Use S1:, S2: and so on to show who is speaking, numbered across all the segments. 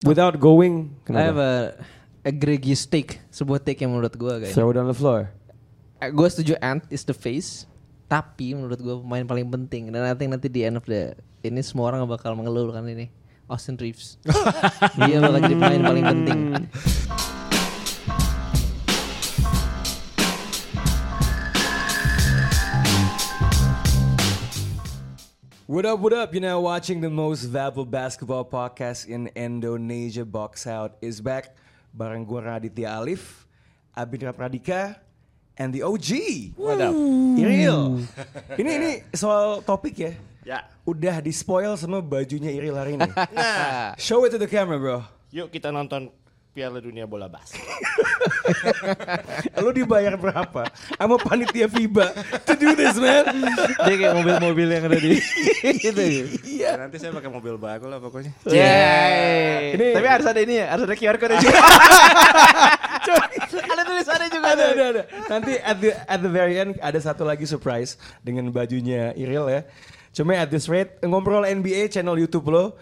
S1: Without going,
S2: I have
S1: kenapa?
S2: a egregious take, sebuah take yang menurut gue guys.
S1: Throw it on the floor.
S2: gue setuju Ant is the face, tapi menurut gue pemain paling penting dan nanti nanti di end of the ini semua orang bakal mengeluh kan ini Austin Reeves. Dia bakal jadi pemain paling penting.
S1: What up, what up? You're now watching the most valuable basketball podcast in Indonesia. Box Out is back. Bareng gue Raditya Alif, Abindra Pradika, and the OG.
S3: What up?
S1: Iril. ini ini soal topik ya.
S3: Ya.
S1: Udah di spoil sama bajunya Iril hari ini.
S3: Nah,
S1: Show it to the camera, bro.
S3: yuk kita nonton Piala Dunia Bola Basket.
S1: Lu dibayar berapa? Sama panitia FIBA to do this, man.
S2: Dia kayak mobil-mobil yang ada di itu.
S1: Iya.
S3: nanti saya pakai mobil baru lah pokoknya.
S2: Yeay.
S1: Ini-
S2: Tapi harus ada ini ya, harus ada QR code juga. ada tulisannya juga
S1: ada ada ada. Nanti at the at the very end ada satu lagi surprise dengan bajunya Iril ya. Cuma at this rate ngobrol NBA channel YouTube lo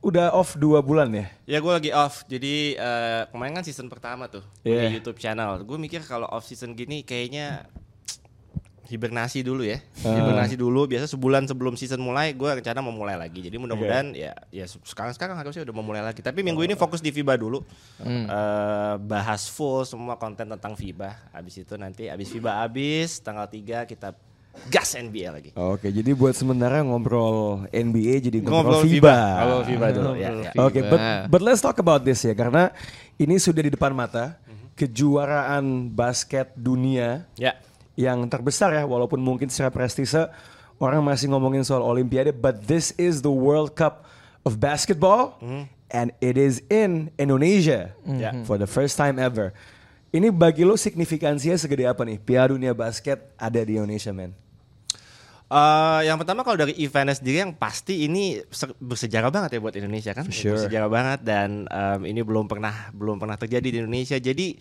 S1: udah off dua bulan ya.
S3: Ya gue lagi off, jadi eh, kemarin kan season pertama tuh
S1: Yeah.
S3: di YouTube channel. Gue mikir kalau off season gini kayaknya hibernasi dulu ya,
S1: Ah.
S3: hibernasi dulu. Biasa sebulan sebelum season mulai, gue rencana mau mulai lagi. Jadi mudah-mudahan ya, ya sekarang sekarang harusnya udah mau mulai lagi. Tapi minggu ini fokus di FIBA dulu, Eh, bahas full semua konten tentang FIBA. Abis itu nanti abis FIBA abis tanggal 3 kita gas NBA lagi.
S1: Oke, jadi buat sementara ngobrol NBA jadi ngobrol,
S3: Ngobrol
S1: FIBA.
S3: FIBA. Ngobrol FIBA dulu ya. ya.
S1: Oke,
S2: FIBA.
S1: but but let's talk about this ya karena ini sudah di depan mata kejuaraan basket dunia
S3: Ya.
S1: yang terbesar ya walaupun mungkin secara prestise orang masih ngomongin soal olimpiade but this is the World Cup of basketball and it is in Indonesia
S3: Ya.
S1: for the first time ever. Ini bagi lo signifikansinya segede apa nih? Piala Dunia Basket ada di Indonesia, men.
S3: Eh, yang pertama kalau dari eventnya sendiri yang pasti ini se- bersejarah banget ya buat Indonesia kan,
S1: sure.
S3: bersejarah banget dan em, ini belum pernah belum pernah terjadi di Indonesia. Jadi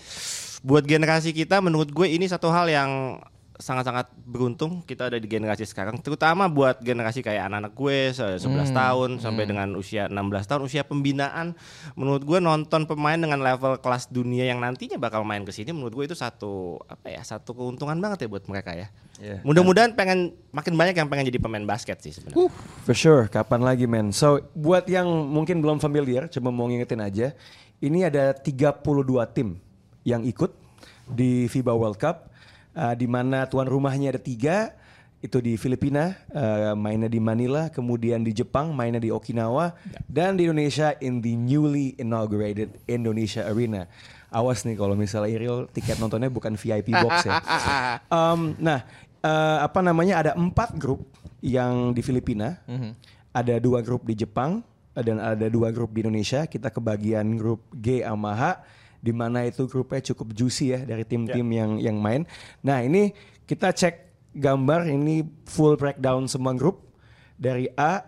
S3: buat generasi kita menurut gue ini satu hal yang sangat-sangat beruntung kita ada di generasi sekarang, terutama buat generasi kayak anak-anak gue se- 11 tahun sampai dengan usia 16 tahun, usia pembinaan. Menurut gue nonton pemain dengan level kelas dunia yang nantinya bakal main ke sini menurut gue itu satu apa ya, satu keuntungan banget ya buat mereka ya.
S1: Iya.
S3: Mudah-mudahan pengen makin banyak yang pengen jadi pemain basket sih sebenarnya.
S1: For sure, kapan lagi men. So, buat yang mungkin belum familiar, coba mau ngingetin aja. Ini ada 32 tim yang ikut di FIBA World Cup. Uh, di mana tuan rumahnya ada tiga, itu di Filipina, uh, mainnya di Manila, kemudian di Jepang, mainnya di Okinawa, dan di Indonesia in the newly inaugurated Indonesia Arena. Awas nih kalau misalnya Iril tiket nontonnya bukan VIP box ya. Um, nah, eh, apa namanya ada empat grup yang di Filipina, ada dua grup di Jepang eh, dan ada dua grup di Indonesia. Kita kebagian grup G sama H, di mana itu grupnya cukup juicy ya dari tim-tim yang yang main. Nah ini kita cek gambar ini full breakdown semua grup dari A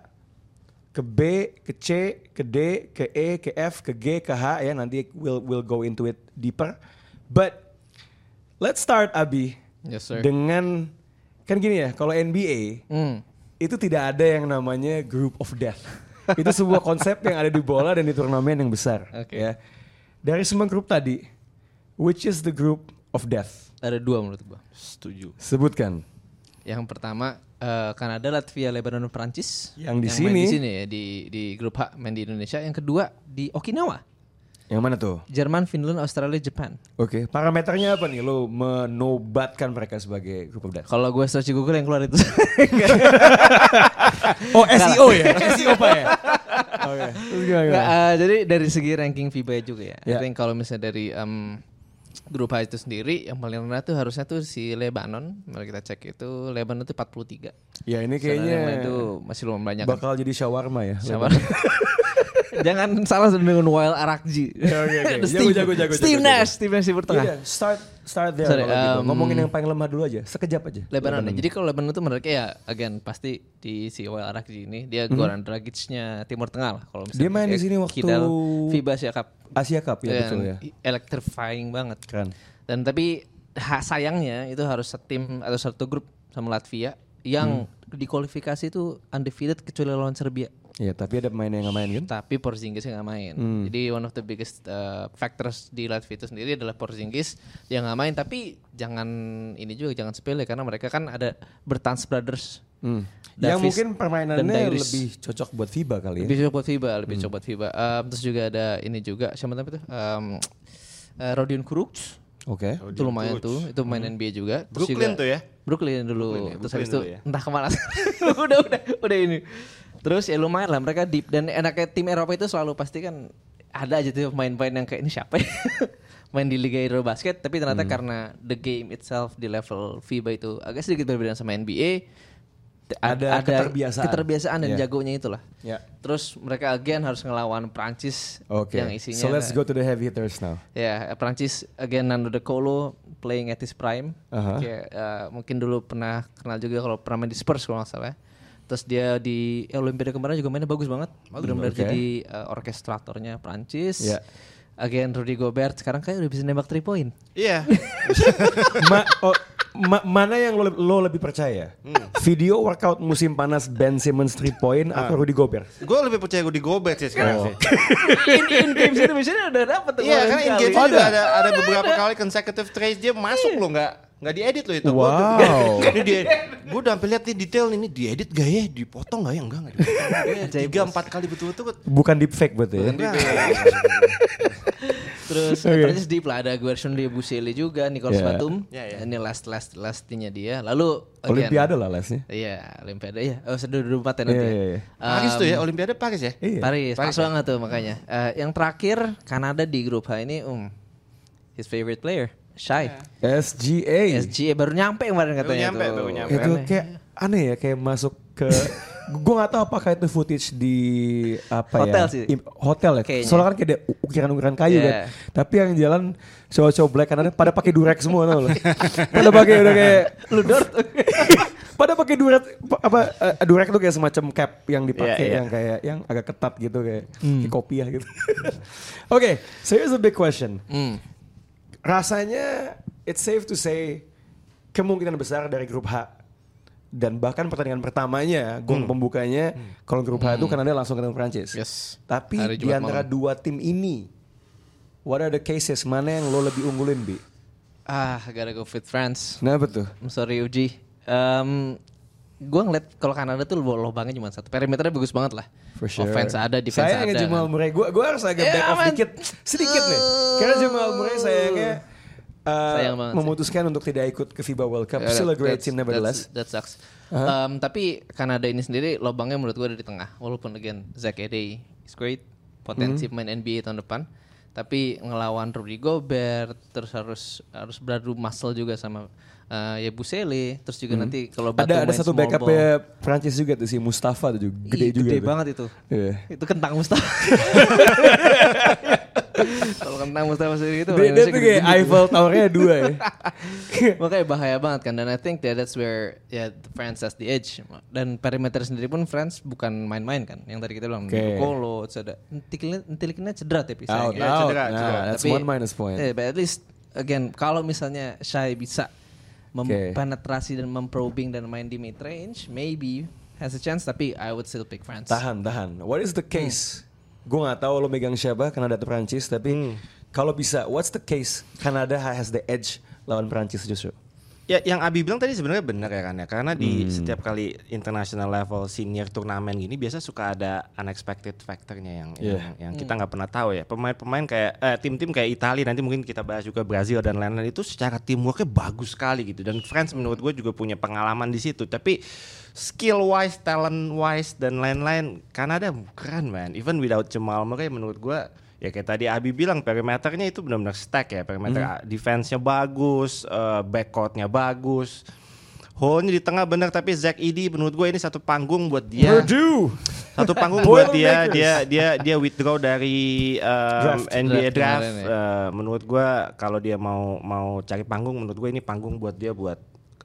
S1: ke B, ke C, ke D, ke E, ke F, ke G, ke H ya nanti we'll we'll go into it deeper. But let's start Abi
S2: Yes sir.
S1: dengan kan gini ya kalau NBA
S2: Hmm.
S1: itu tidak ada yang namanya group of death. itu sebuah konsep yang ada di bola dan di turnamen yang besar.
S2: Oke.
S1: Ya. Dari semua grup tadi, which is the group of death?
S2: Ada dua menurut gua.
S3: Setuju.
S1: Sebutkan.
S2: Yang pertama eh, Kanada, Latvia, Lebanon, Prancis.
S1: Yang di
S2: main
S1: sini.
S2: di sini ya di di grup H main di Indonesia. Yang kedua di Okinawa.
S1: Yang mana tuh?
S2: Jerman, Finland, Australia, Jepang.
S1: Oke, parameternya apa nih? Lo menobatkan mereka sebagai group of death.
S2: Kalau gue search di Google yang keluar itu.
S1: Oh, SEO ya? SEO Pak ya? Oke. Terus gimana, gimana?
S2: eh, jadi dari segi ranking FIBA juga ya.
S1: Ya.
S2: I think kalau misalnya dari em, grup H itu sendiri yang paling rendah tuh harusnya tuh si Lebanon. Mari kita cek itu Lebanon tuh 43.
S1: Ya ini
S2: Sedangkan yang lain
S1: kayaknya
S2: itu masih lumayan banyak. kan.
S1: bakal jadi shawarma ya.
S2: Sama. Jangan salah dengan Wild Arakji.
S1: Ya, oke, oke. Jago,
S2: Steve,
S1: jago, jago,
S2: Steve
S1: jago,
S2: Nash, Steve Nash di tengah.
S1: Iya, start start there
S2: Sorry,
S1: kalau gitu.
S2: um,
S1: Ngomongin yang paling lemah dulu aja, sekejap aja.
S2: Lebanon. ya. Jadi kalau Lebanon itu menurut ya again pasti di si Wild Arakji ini dia Goran Dragic-nya Timur Tengah lah kalau misalnya.
S1: Dia main di sini waktu
S2: Kidal FIBA Asia Cup.
S1: Asia Cup ya
S2: Dan
S1: betul ya.
S2: Electrifying banget.
S1: Keren.
S2: Dan tapi ha- sayangnya itu harus setim atau satu grup sama Latvia yang
S1: Hmm.
S2: di kualifikasi itu undefeated kecuali lawan Serbia.
S1: Iya, tapi ada pemain yang nggak main kan?
S2: tapi Porzingis nggak main.
S1: Hmm.
S2: Jadi one of the biggest uh, factors di Latvia itu sendiri adalah Porzingis yang nggak main. Tapi jangan ini juga jangan sepele karena mereka kan ada Bertans Brothers.
S1: Hmm. Yang
S2: Davis
S1: mungkin
S2: dan
S1: permainannya lebih cocok buat FIBA kali ya.
S2: Lebih cocok buat FIBA, lebih
S1: Hmm.
S2: cocok buat FIBA. Um, terus juga ada ini juga siapa namanya itu? Um, uh, Rodion Kuruc.
S1: Oke.
S2: itu lumayan tuh, itu main NBA juga. Terus
S3: Brooklyn
S2: juga-
S3: tuh ya?
S2: Brooklyn dulu.
S3: Brooklyn ya,
S2: Terus
S3: Brooklyn
S2: habis itu
S3: ya.
S2: entah ke mana. udah udah udah ini. Terus ya lumayan lah mereka deep dan enaknya tim Eropa itu selalu pasti kan ada aja tuh pemain-pemain yang kayak ini siapa ya? main di Liga Euro Basket tapi ternyata
S3: Hmm.
S2: karena the game itself di level FIBA itu agak sedikit berbeda sama NBA t-
S1: Ada keterbiasaan.
S2: keterbiasaan dan
S1: Iya.
S2: jagonya itulah.
S1: Ya.
S2: Terus mereka again harus ngelawan Prancis
S1: Oke.
S2: yang isinya
S1: So let's
S2: ada-
S1: go to the heavy hitters now.
S2: Ya, Prancis again Nando De Colo playing at his prime.
S1: Aha.
S2: Kayak, eh, mungkin dulu pernah kenal juga kalau pernah main di Spurs kalau nggak salah. ya. Terus dia di eh, Olimpiade kemarin juga mainnya bagus banget. Benar-benar
S1: oke.
S2: jadi eh, orkestratornya Prancis.
S1: Ya.
S2: Again Rudy Gobert sekarang kayak udah bisa nembak 3 point.
S3: Iya.
S1: Ma- oh, ma- mana yang lo, lo lebih percaya? Video workout musim panas Ben Simmons 3 point atau Rudy Gobert?
S3: gue lebih percaya gue di Gobert sih sekarang sih.
S2: in, in game biasanya udah dapet
S3: Iya
S2: kemarin
S3: kan in game juga ada ada beberapa kali consecutive trades dia masuk loh nggak nggak diedit loh itu.
S1: Wow.
S3: Ini dia, gue udah sampai lihat nih detail ini diedit gak ya, dipotong gak ya, enggak enggak. Tiga empat kali betul-betul.
S1: Bukan deep fake berarti ya?
S3: Enggak.
S2: Terus
S1: Oke.
S2: Prancis deep lah ada Guerson de Buseli juga, Nicolas
S1: Yeah.
S2: Batum.
S3: Yeah, yeah.
S2: Ini last last lastnya dia. Lalu again,
S1: Olimpiade lah lesnya.
S2: Iya, Olimpiade ya. Oh, sudah 2024 ya nanti.
S1: Iya,
S2: ya.
S1: iya, iya.
S3: Paris tuh ya, Olimpiade Paris ya.
S1: Iya.
S2: Paris,
S3: Paris
S2: pas banget tuh makanya. Eh, yang terakhir Kanada di grup H ini, um, his favorite player, Shai.
S1: SGA.
S2: SGA baru nyampe kemarin katanya
S3: nyampe,
S2: tuh.
S3: baru nyampe.
S1: Itu
S2: Aneh.
S1: kayak aneh ya kayak masuk ke gue gak tahu apakah itu footage di apa
S2: Hotel
S1: ya
S2: sih.
S1: im- hotel ya
S2: Kayaknya.
S1: soalnya kan kayak ada ukiran-ukiran kayu
S2: Yeah.
S1: kan tapi yang jalan cowok-cowok black kan ada pada pakai durek semua tau lo pada pakai udah kayak
S2: Ludor.
S1: pada pakai durek apa eh, durek itu kayak semacam cap yang dipakai
S3: Iya, iya.
S1: yang kayak yang agak ketat gitu kayak, kayak kopiah gitu oke so here's a big question
S2: Hmm.
S1: Rasanya it's safe to say kemungkinan besar dari grup H dan bahkan pertandingan pertamanya gong pembukanya kalau grup H itu Kanada langsung ketemu Prancis.
S2: Yes.
S1: Tapi di antara
S2: malam.
S1: dua tim ini what are the cases mana yang lo lebih unggulin bi?
S2: Ah, gotta go with France.
S1: Kenapa tuh?
S2: I'm sorry Uji. Um, gue ngeliat kalau Kanada tuh lubangnya cuma satu. Perimeternya bagus banget lah.
S1: For sure.
S2: Offense ada, defense
S1: Sayangnya
S2: ada.
S1: Jamal Murray. Gue gue harus agak
S2: Ya,
S1: back off
S2: man.
S1: dikit, sedikit nih. Karena Jamal Murray sayangnya uh,
S2: Sayang banget sih.
S1: memutuskan untuk tidak ikut ke FIBA World Cup.
S2: Ya,
S1: Still a great
S2: that's-
S1: team nevertheless.
S2: that's- That sucks. Um, tapi Kanada ini sendiri lubangnya menurut gue ada di tengah. Walaupun again Zach Edey is great, potensi
S1: Hmm.
S2: pemain NBA tahun depan. Tapi ngelawan Rudy Gobert, terus harus harus beradu muscle juga sama uh, ya Busele. Terus juga nanti kalau
S1: Hmm. Ada ada satu backup ya Prancis juga tuh si Mustafa tuh juga gede
S2: Ih,
S1: juga.
S2: Gede
S1: tuh.
S2: banget itu.
S1: Iya.
S2: Itu kentang Mustafa. Kalau kentang Mustafa sendiri itu
S1: Dia, dia tuh kayak Eiffel Towernya dua ya.
S2: Makanya bahaya banget kan dan I think that that's where ya France has the edge dan perimeter sendiri pun France bukan main-main kan yang tadi kita bilang okay. Kolo ada Ntilikinnya cedera tapi
S1: Out,
S2: sayangnya.
S3: Ya,
S1: out.
S3: cedera,
S1: Nah,
S3: cedera.
S1: that's
S2: Tapi-
S1: one minus point.
S2: Eh, but at least again kalau misalnya Shai bisa Mempenetrasi dan memprobing dan main di mid range maybe has a chance tapi I would still pick France.
S1: Tahan, tahan. What is the case? Gue gak tahu lo megang siapa Kanada atau Prancis, tapi
S2: Hmm.
S1: kalau bisa, what's the case? Kanada has the edge lawan Prancis justru.
S3: Ya, yang Abi bilang tadi sebenarnya benar ya kan ya, karena di
S1: Hmm.
S3: setiap kali international level senior turnamen gini biasa suka ada unexpected factornya yang
S1: Iya.
S3: yang, yang kita nggak pernah tahu ya. Pemain-pemain kayak eh, tim-tim kayak Italia nanti mungkin kita bahas juga Brazil dan lain-lain itu secara teamworknya bagus sekali gitu dan France menurut gue juga punya pengalaman di situ. Tapi skill wise, talent wise dan lain-lain Kanada keren man. Even without Jamal Murray menurut gue ya kayak tadi Abi bilang perimeternya itu benar-benar stack ya. Perimeter defense-nya bagus eh, backcourt-nya bagus. Hole-nya di tengah benar tapi Zach Edey menurut gue ini satu panggung buat dia.
S1: Purdue.
S3: satu panggung buat dia. Dia dia dia withdraw dari um,
S1: Draft.
S3: NBA
S2: Draft
S3: draft. Eh, menurut gue kalau dia mau mau cari panggung menurut gue ini panggung buat dia buat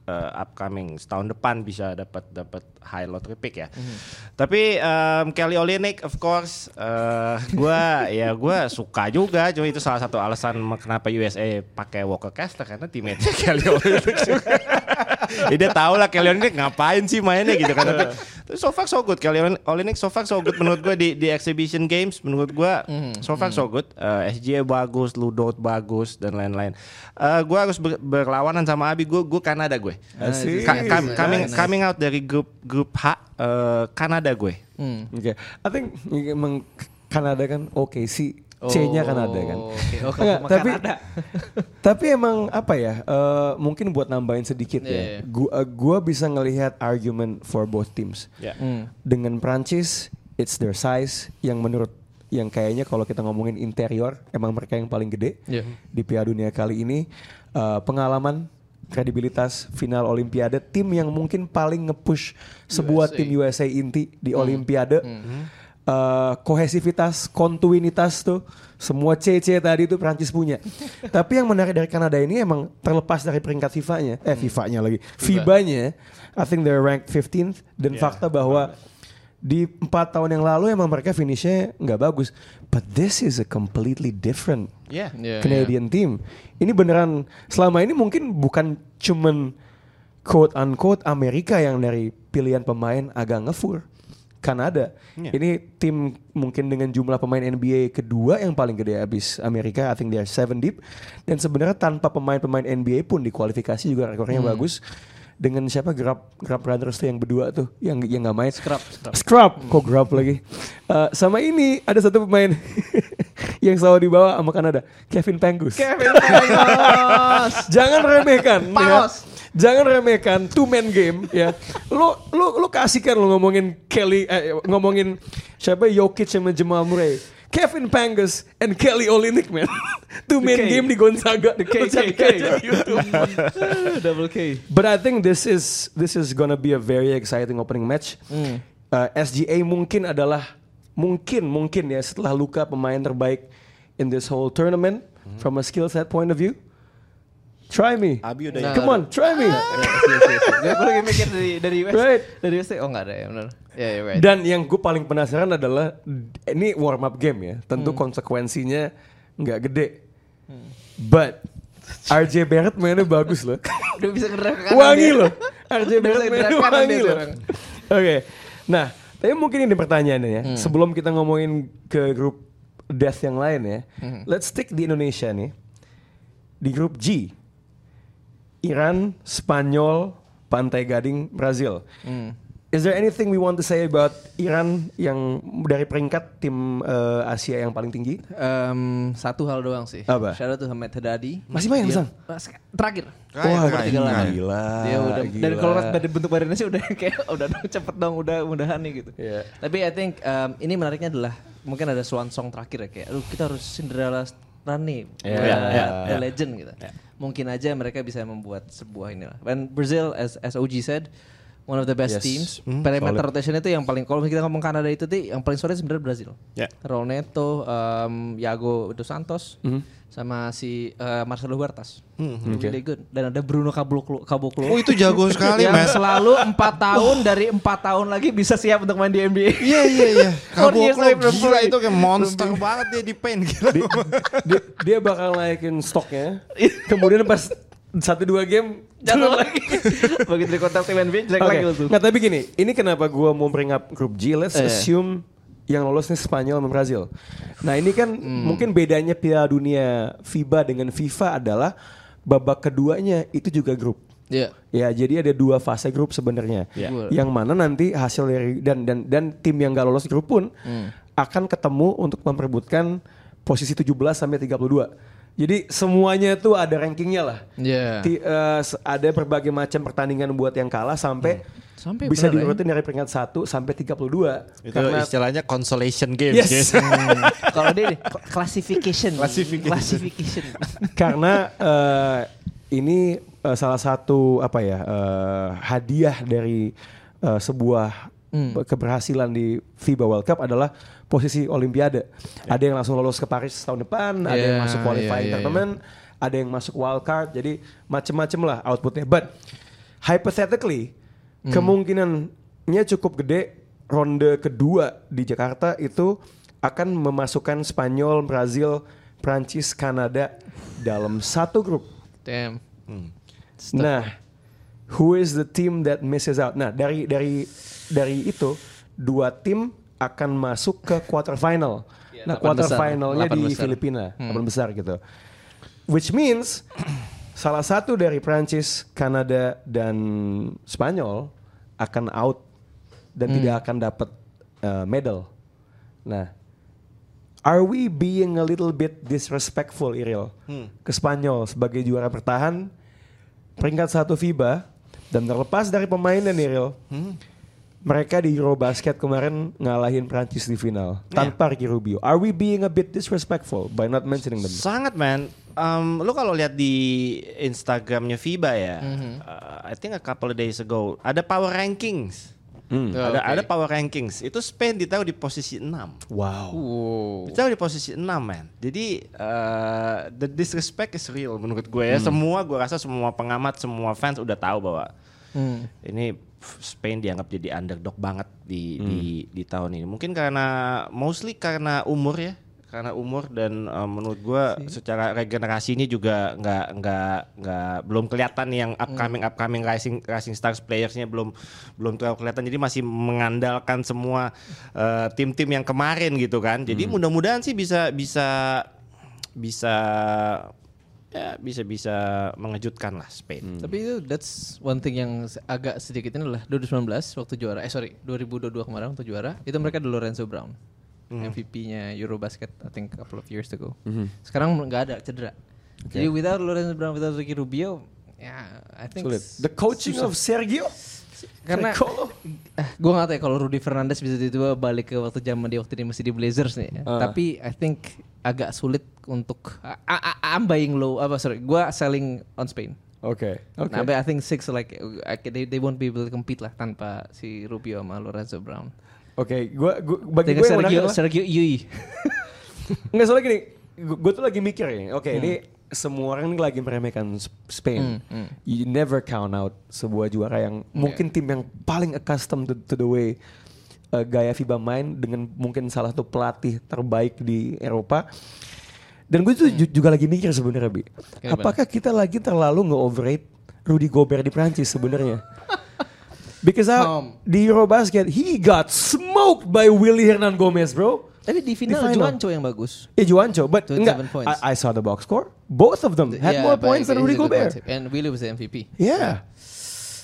S3: eh, upcoming setahun depan bisa dapat dapat high lottery pick ya.
S2: Mhm.
S3: Tapi um, Kelly Olynyk of course eh gua ya gua suka juga cuma itu salah satu alasan kenapa USA pakai Walker Kessler karena teammate Kelly Olynyk juga. ya dia tahu lah Kelly Olynyk ngapain sih mainnya gitu kan. Tapi tapi so far so good. Kelly Olynyk so far so good menurut gue di di exhibition games menurut gue so far so good. Eh, SGA bagus, Ludot bagus dan lain-lain. Eh, gue harus ber- berlawanan sama Abi. Gue gue Kanada gue.
S1: Asik.
S3: Ka- coming coming out dari grup grup H eh, Kanada gue.
S2: Hmm.
S1: Oke, I think Kanada kan oke sih. C-nya Kanada kan.
S2: Oh, Oke, oke,
S1: Enggak,
S2: sama
S1: tapi
S2: Kanada.
S1: tapi emang apa ya? eh, mungkin buat nambahin sedikit
S2: Iya, iya.
S1: ya. Gua, eh, gua bisa ngelihat argument for both teams.
S3: Ya.
S2: Hmm.
S1: Dengan Prancis, it's their size yang menurut yang kayaknya kalau kita ngomongin interior emang mereka yang paling gede
S2: Iya.
S1: di Piala Dunia kali ini. Eh, pengalaman, kredibilitas final Olimpiade, tim yang mungkin paling nge-push sebuah
S2: USA.
S1: tim USA inti di Olimpiade.
S2: Hmm.
S1: Eh, kohesivitas, kontinuitas tuh semua CC tadi itu Prancis punya. Tapi yang menarik dari Kanada ini emang terlepas dari peringkat FIFA-nya, eh FIFA-nya lagi, FIBA-nya, I think they're ranked 15th dan
S3: Yeah.
S1: fakta bahwa di empat tahun yang lalu emang mereka finishnya nggak bagus. But this is a completely different
S3: Yeah.
S2: Iya,
S1: Canadian team. Ini beneran selama ini mungkin bukan cuman quote unquote Amerika yang dari pilihan pemain agak ngefur. Kanada.
S3: Iya.
S1: Ini tim mungkin dengan jumlah pemain NBA kedua yang paling gede habis Amerika. I think they are seven deep. Dan sebenarnya tanpa pemain-pemain NBA pun di kualifikasi juga rekornya
S2: Hmm.
S1: bagus. Dengan siapa Grab Grab Brothers tuh yang berdua tuh yang yang nggak main.
S2: Scrub, scrub.
S1: Scrub, kok Grab lagi. Eh, sama ini ada satu pemain yang selalu dibawa sama Kanada, Kevin Pangus.
S2: Kevin Pangos.
S1: Jangan remehkan, ya. Jangan remehkan two man game ya. Lu lu lu kasihkan lu ngomongin Kelly eh, ngomongin siapa Jokic sama Jamal Murray. Kevin Pangus and Kelly Olynyk man. two man game di Gonzaga.
S2: The K, K. Double K.
S1: But I think this is this is gonna be a very exciting opening match.
S2: Hmm.
S1: Uh, SGA mungkin adalah mungkin mungkin ya setelah Luka pemain terbaik in this whole tournament
S2: Hmm.
S1: from a skill set point of view. Try me.
S3: Abi udah
S2: Nah,
S1: Come on, try me.
S2: Gue lagi mikir dari dari West.
S1: Right.
S2: Dari West. Oh nggak ada ya benar. Ya ya right.
S1: Dan yang gue paling penasaran adalah ini warm up game ya. Tentu
S2: Hmm.
S1: konsekuensinya nggak gede. But RJ Barrett mainnya bagus loh.
S2: Udah bisa gerak
S1: wangi loh. RJ Barrett mainnya wangi loh. Oke. Nah, tapi mungkin ini pertanyaannya ya.
S2: Hmm.
S1: Sebelum kita ngomongin ke grup death yang lain ya.
S2: Hmm.
S1: Let's stick di Indonesia nih. Di grup G. Iran, Spanyol, Pantai Gading, Brazil.
S2: Hmm.
S1: Is there anything we want to say about Iran yang dari peringkat tim eh, Asia yang paling tinggi?
S2: Em, satu hal doang sih.
S1: Apa?
S2: Shout out to Hamed Hadadi.
S1: Masih main, Sang?
S2: Terakhir.
S1: Wah,
S2: ketinggalan.
S1: gila.
S2: Dia udah
S1: gila.
S2: dari kalau dari bentuk badannya sih udah kayak udah cepet dong udah mudahan nih gitu.
S1: Iya.
S2: Tapi I think um, ini menariknya adalah mungkin ada swan song terakhir ya kayak aduh kita harus Cinderella run nih.
S1: Iya,
S2: buat
S1: iya,
S2: the
S1: iya.
S2: legend gitu. Mungkin aja mereka bisa membuat sebuah inilah. Dan Brazil as as OG said one of the best
S1: Yes.
S2: teams.
S1: Hmm,
S2: Perimeter
S1: solid.
S2: rotation itu yang paling kalau kita ngomong Kanada itu tuh yang paling solid sebenarnya Brazil. Raul Neto, um, Yago dos Santos,
S1: Mhm.
S2: Sama si uh, Marcelo Huertas.
S1: Oke.
S2: Really good. Dan ada Bruno Caboclo. Caboclo
S3: Oh itu jago sekali
S2: yang
S3: mas.
S2: selalu empat tahun dari empat tahun lagi bisa siap untuk main di NBA.
S3: Iya iya iya. Caboclo gila
S2: play.
S3: itu kayak monster banget dia di paint gila.
S1: dia, dia bakal naikin stoknya. Kemudian pas satu dua game
S2: Jatuh lagi. Begitu di kontak tim NBA jelek
S1: Oke.
S2: lagi tuh.
S1: Nggak, tapi gini, ini kenapa gua mau bring up grup G? Let's
S2: Eh.
S1: assume yang lolos nih Spanyol sama Brazil. Nah ini kan
S2: Hmm.
S1: mungkin bedanya Piala Dunia FIBA dengan FIFA adalah babak keduanya itu juga grup.
S2: Iya.
S1: Ya, jadi ada dua fase grup sebenarnya.
S3: Ya.
S1: Yang mana nanti hasil dari dan dan dan tim yang gak lolos grup pun
S2: Hmm.
S1: akan ketemu untuk memperebutkan posisi 17 sampai 32. Jadi semuanya tuh ada rankingnya lah.
S2: Iya.
S1: Ti- eh, se- ada berbagai macam pertandingan buat yang kalah sampai
S2: Sampai
S1: bisa
S2: ya?
S1: diurutin dari peringkat 1 sampai 32.
S3: Itu
S1: Karena
S3: istilahnya consolation games.
S1: Yes.
S3: guys.
S2: Kalau dia nih classification.
S3: Classification.
S2: Classification.
S1: karena eh, ini eh, salah satu apa ya eh, hadiah dari eh, sebuah
S2: Hmm.
S1: keberhasilan di FIBA World Cup adalah posisi Olimpiade. Ada yang langsung lolos ke Paris tahun depan, ada yang
S2: Yeah,
S1: masuk qualifying
S2: yeah, yeah,
S1: tournament, ada yang masuk wild card. Jadi macem-macem lah outputnya. But hypothetically
S2: Hmm.
S1: kemungkinannya cukup gede ronde kedua di Jakarta itu akan memasukkan Spanyol, Brazil, Prancis, Kanada dalam satu grup.
S2: Damn.
S1: Nah, who is the team that misses out. Nah, dari dari dari itu dua tim akan masuk ke quarter final.
S2: Iya,
S1: nah, quarter
S2: besar.
S1: finalnya di
S2: besar.
S1: Filipina, delapan besar gitu. Which means salah satu dari Prancis, Kanada dan Spanyol akan out dan tidak akan dapat uh, medal. Nah, are we being a little bit disrespectful, Iriel, ke Spanyol sebagai juara bertahan peringkat satu FIBA dan terlepas dari pemainnya nih, Iriel, mereka di Eurobasket kemarin ngalahin Prancis di final tanpa Ricky Rubio. Are we being a bit disrespectful by not mentioning them?
S3: Sangat man. Um, lu kalau lihat di Instagramnya FIBA ya, uh, I think a couple of days ago ada power rankings.
S1: Hmm.
S2: Oh,
S3: ada
S2: oke.
S3: ada power rankings. Itu Spain ditaruh di posisi 6.
S1: Wow.
S2: Wow.
S3: Ditaruh di posisi 6 man. Jadi uh, the disrespect is real menurut gue ya. Semua gue rasa semua pengamat, semua fans udah tahu bahwa
S2: Hmm.
S3: ini Spain dianggap jadi underdog banget di di di tahun ini. Mungkin karena mostly karena umur ya, karena umur dan uh, menurut gua secara regenerasi ini juga nggak nggak nggak belum kelihatan yang upcoming upcoming rising rising stars playersnya belum belum terlalu kelihatan. Jadi masih mengandalkan semua uh, tim-tim yang kemarin gitu kan. Jadi mudah-mudahan sih bisa bisa bisa ya bisa bisa mengejutkan lah Spain.
S2: Tapi itu that's one thing yang agak sedikit ini adalah 2019 waktu juara eh sorry 2022 kemarin waktu juara itu mereka ada Lorenzo Brown MVP-nya Eurobasket I think a couple of years ago. Sekarang nggak ada cedera. Jadi without Lorenzo Brown without Ricky Rubio ya I think
S1: Sulit. The coaching
S2: susah.
S1: of Sergio?
S2: Karena eh, gue nggak tahu ya kalau Rudy Fernandez bisa tiba-tiba balik ke waktu zaman dia waktu dia masih di Blazers nih.
S1: Ah.
S2: Tapi I think agak sulit untuk I- I'm buying low apa sorry gue selling on Spain.
S1: Oke. Oke.
S2: Nah, but I think six like they, they won't be able to compete lah tanpa si Rubio sama Lorenzo Brown.
S1: Oke, gua, gua bagi gue
S2: Sergio Sergio Yui.
S1: Nggak soalnya gini, gue tuh lagi mikir ya. Oke, ini semua orang ini lagi meremehkan Sp- Spain. You never count out sebuah juara yang mungkin tim yang paling accustomed to, to the way uh, gaya FIBA main dengan mungkin salah satu pelatih terbaik di Eropa. Dan gue tuh ju- juga lagi mikir sebenarnya bi,
S2: Kayak
S1: apakah kita lagi terlalu nge-overrate Rudy Gobert di Prancis sebenarnya? Because uh,
S2: Um.
S1: di Eurobasket he got smoked by Willy Hernan Gomez, bro.
S2: Tapi di final,
S1: final.
S2: Juancho yang bagus.
S1: Eh Juancho, but
S2: 27
S1: enggak. I, I saw the box score. Both of them had
S2: Yeah,
S1: more points than Rudy Gobert.
S2: And Willie was the MVP.
S1: Yeah.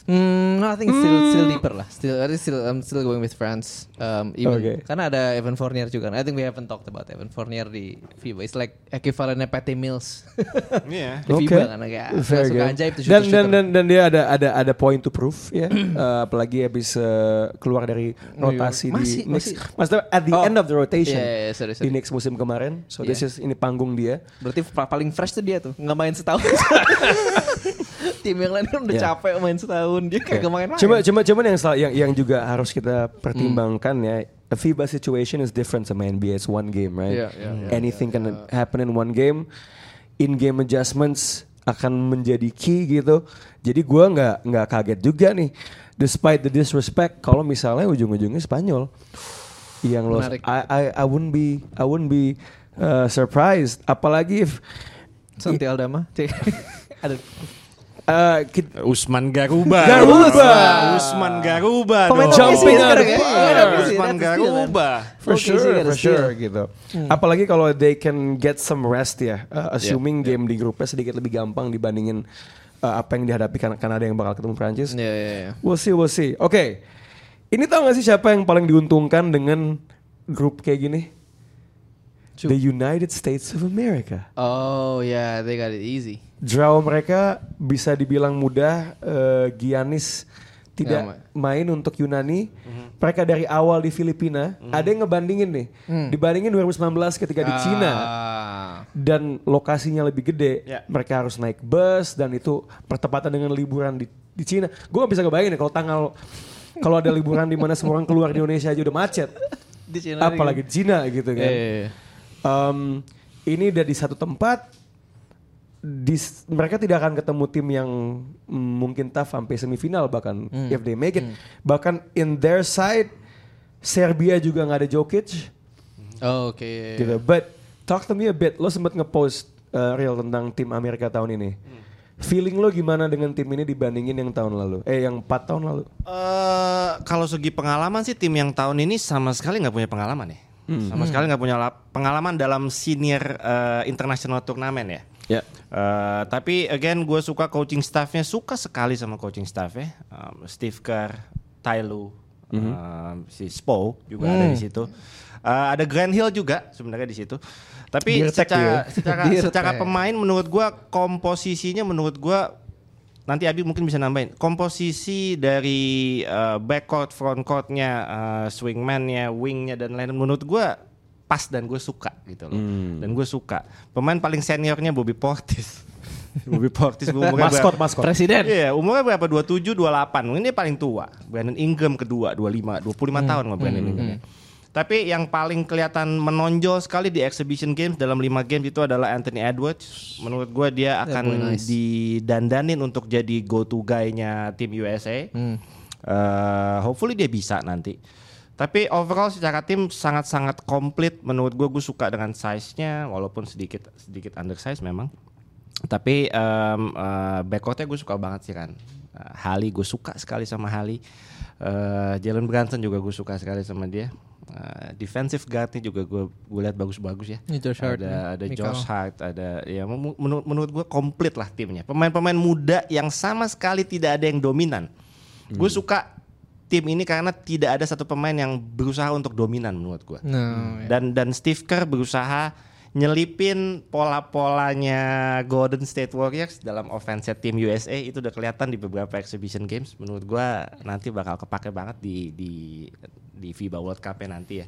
S2: Hmm, no, I think it's still still deeper lah. Still, I think still I'm still going with France. Um, even
S1: Okay.
S2: karena ada Evan Fournier juga. I think we haven't talked about Evan Fournier di FIBA. It's like equivalentnya Patty Mills.
S3: Iya.
S2: di FIBA kan kayak
S1: Fair
S2: suka
S1: game.
S2: ajaib tuh
S1: dan, dan dan dan dia ada ada ada point to prove ya. Eh, apalagi habis eh, keluar dari rotasi
S2: Masih-
S1: di Knicks.
S2: masih.
S1: Maksudnya at the
S2: Oh.
S1: end of the rotation
S2: iya, iya, sorry, sorry.
S1: di Knicks musim kemarin. So this
S2: Iya.
S1: is ini panggung dia.
S2: Berarti pa- paling fresh tuh dia tuh nggak main setahun. Tim yang lain kan udah
S1: Yeah.
S2: capek main setahun dia kagak main-main.
S1: Cuma cuma cuman yang yang yang juga harus kita pertimbangkan ya. A FIBA situation is different sama NBA. It's one game, right?
S2: Iya, iya, iya,
S1: Anything can happen in one game. In game adjustments akan menjadi key gitu. Jadi gua nggak nggak kaget juga nih. Despite the disrespect, kalau misalnya ujung-ujungnya Spanyol yang lost,
S2: Menarik.
S1: I, I I wouldn't be I wouldn't be uh, surprised. Apalagi if
S2: Santi Aldama. Ada
S1: uh,
S3: Usman Garuba.
S1: Garuba.
S3: Usman Garuba.
S2: Pemain. Jumping
S1: out of
S2: sih,
S3: Usman. Garuba.
S1: For sure, for sure gitu. Apalagi kalau they can get some rest ya, uh, assuming game di grupnya sedikit lebih gampang dibandingin uh, apa yang dihadapi kan Kanada yang bakal ketemu Prancis.
S2: Iya, iya, iya.
S1: We'll see, we'll see. Oke, ini tau gak sih siapa yang paling diuntungkan dengan grup kayak gini?
S2: Cu-
S1: The United States of America.
S2: Oh yeah, they got it easy.
S1: Draw mereka bisa dibilang mudah. eh, Giannis tidak
S2: Nggak
S1: main untuk Yunani. Mereka dari awal di Filipina. Ada yang ngebandingin nih. Dibandingin 2019 ketika di Cina.
S2: Ah.
S1: Dan lokasinya lebih gede.
S3: Ya.
S1: Mereka harus naik bus dan itu pertepatan dengan liburan di, di Cina. Gue gak bisa kebayangin ya kalau tanggal kalau ada liburan di mana semua orang keluar di Indonesia aja udah macet.
S2: Di Cina
S1: Apalagi di Cina gitu kan.
S2: Iya, iya, iya.
S1: Um, ini udah di satu tempat. Di, mereka tidak akan ketemu tim yang mm, mungkin tough sampai semifinal bahkan if they make it. Bahkan in their side Serbia juga nggak ada Jokic
S2: Oh, Oke. iya.
S1: gitu. But talk to me a bit. Lo sempat ngepost uh, real tentang tim Amerika tahun ini. Feeling lo gimana dengan tim ini dibandingin yang tahun lalu? Eh yang 4 tahun lalu?
S3: Eh kalau segi pengalaman sih tim yang tahun ini sama sekali nggak punya pengalaman ya. Sama sekali nggak punya lap- pengalaman dalam senior eh, international turnamen ya.
S1: Ya.
S3: Eh, tapi again gue suka coaching staffnya suka sekali sama coaching staffnya Um, Steve Kerr, Ty Lue, um, si Spo juga ada di situ. Eh, ada Grant Hill juga sebenarnya di situ. Tapi
S1: Dirtek
S3: secara secara, secara pemain menurut gue komposisinya menurut gue nanti Abi mungkin bisa nambahin komposisi dari eh, backcourt, frontcourtnya, uh, swingman-nya, wingnya dan lain menurut gua pas dan gue suka gitu loh. Dan gue suka. Pemain paling seniornya Bobby Portis. Bobby Portis umurnya
S1: Maskot,
S3: berapa?
S1: maskot.
S2: Presiden.
S3: Iya, umurnya berapa? 27, 28. Mungkin dia paling tua. Brandon Ingram kedua, 25, 25 tahun sama Brandon Ingram. Tapi yang paling kelihatan menonjol sekali di exhibition games dalam 5 games itu adalah Anthony Edwards. Menurut gua dia akan
S2: boy, nice.
S3: didandanin untuk jadi go to guy-nya tim USA. Eh, hopefully dia bisa nanti. Tapi overall secara tim sangat-sangat komplit menurut gue gue suka dengan size-nya walaupun sedikit sedikit undersize memang. Tapi um, uh, backcourtnya gue suka banget sih kan. Uh, Hali gue suka sekali sama Hali. Uh, Jalen Brunson juga gue suka sekali sama dia. Uh, defensive guardnya juga gue gue lihat bagus-bagus ya.
S2: Josh Hart,
S3: ada
S2: ya.
S3: ada
S2: Mikal.
S3: Josh Hart, ada ya men- menurut menurut gue komplit lah timnya. Pemain-pemain muda yang sama sekali tidak ada yang dominan. Gue suka tim ini karena tidak ada satu pemain yang berusaha untuk dominan menurut gue.
S2: No, ya.
S3: Dan dan Steve Kerr berusaha nyelipin pola-polanya Golden State Warriors dalam offense tim USA itu udah kelihatan di beberapa exhibition games. Menurut gua nanti bakal kepake banget di di di FIBA World Cup nanti ya.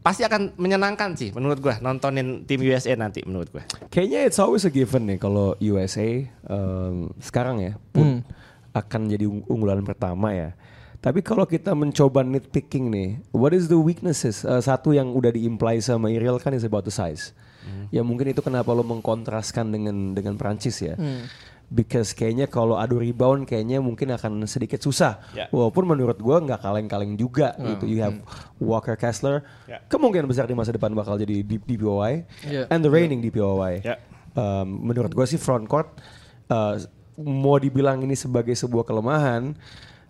S3: Pasti akan menyenangkan sih menurut gua nontonin tim USA nanti menurut gua.
S1: Kayaknya it's always a given nih kalau USA um, sekarang ya pun akan jadi ung- unggulan pertama ya. Tapi kalau kita mencoba nitpicking nih, what is the weaknesses? Uh, satu yang udah diimply sama Iriel kan is about the size. Ya mungkin itu kenapa lo mengkontraskan dengan dengan Prancis ya. Because kayaknya kalau adu rebound kayaknya mungkin akan sedikit susah.
S3: Ya.
S1: Walaupun menurut gua nggak kaleng-kaleng juga gitu. You have Walker Kessler,
S3: Ya.
S1: kemungkinan besar di masa depan bakal jadi DPOY
S2: Ya.
S1: and the reigning DPOY.
S3: Ya.
S1: Um, menurut gue sih front court uh, mau dibilang ini sebagai sebuah kelemahan,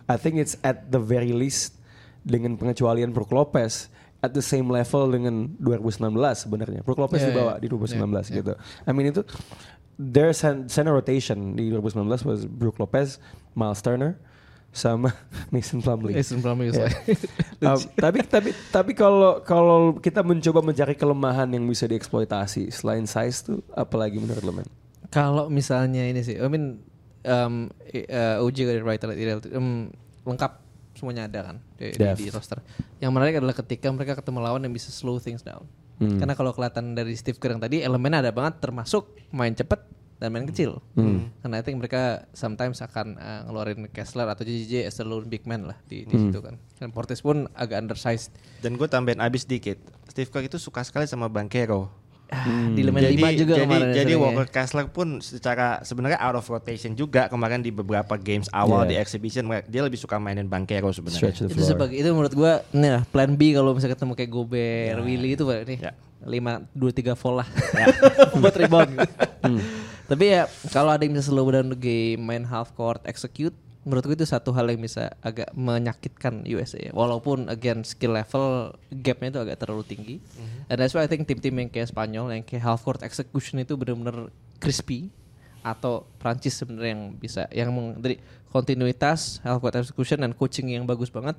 S1: I think it's at the very least dengan pengecualian Brook Lopez at the same level dengan 2019 sebenarnya. Brook Lopez
S2: Yeah,
S1: dibawa
S2: yeah.
S1: di 2019 gitu. I mean itu their cen- center rotation di 2019 was Brook Lopez, Miles Turner sama Mason Plumlee.
S2: Mason Plumlee
S1: Yeah.
S2: like-
S1: Um, tapi tapi tapi kalau kalau kita mencoba mencari kelemahan yang bisa dieksploitasi selain size tuh apalagi menurut lo men?
S2: Kalau misalnya ini sih, I mean um, uh, OG dari writer um, lengkap semuanya ada kan di, di, di roster. Yang menarik adalah ketika mereka ketemu lawan yang bisa slow things down.
S1: Hmm.
S2: Karena kalau kelihatan dari Steve Kerr yang tadi elemennya ada banget termasuk main cepet dan main kecil.
S1: Hmm.
S2: Karena I think mereka sometimes akan uh, ngeluarin Kessler atau JJJ as a lone big man lah di,
S1: Hmm.
S2: di situ kan. Dan Portis pun agak undersized.
S3: Dan gue tambahin abis dikit. Steve Kerr itu suka sekali sama Bankero.
S2: Ah, Di elemen 5 juga
S3: jadi,
S2: kemarin.
S3: jadi
S2: seringnya.
S3: Walker Kessler pun secara sebenarnya out of rotation juga kemarin di beberapa games awal
S1: Yeah.
S3: di exhibition dia lebih suka mainin Bankero sebenarnya.
S2: Itu
S1: floor.
S2: sebagai itu menurut gua nih lah plan B kalau misalnya ketemu kayak Gobert, Willy itu nih lima dua tiga volt lah buat rebound. Tapi ya kalau ada yang bisa slow down the game, main half court, execute, menurut gue itu satu hal yang bisa agak menyakitkan USA. ya. Walaupun again skill level gapnya itu agak terlalu tinggi. And that's why I think tim-tim yang kayak Spanyol yang kayak half court execution itu benar-benar crispy atau Prancis sebenarnya yang bisa yang dari kontinuitas half court execution dan coaching yang bagus banget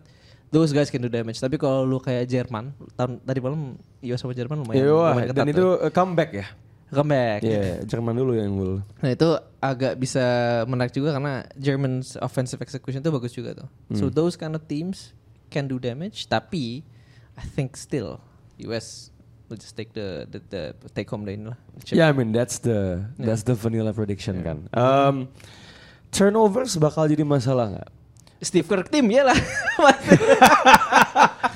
S2: those guys can do damage tapi kalau lu kayak Jerman tahun tadi malam US sama Jerman lumayan,
S1: Iya, wah,
S2: lumayan ketat
S1: dan itu uh, comeback ya.
S2: Comeback
S1: Iya, Jerman dulu yang unggul.
S2: nah itu agak bisa menarik juga karena German's offensive execution itu bagus juga tuh so those kind of teams can do damage tapi I think still US will just take the the, the take home ini lah chip.
S1: Yeah, I mean that's the that's the vanilla prediction kan. Um, turnovers bakal jadi masalah nggak?
S2: Steve Kerr tim ya lah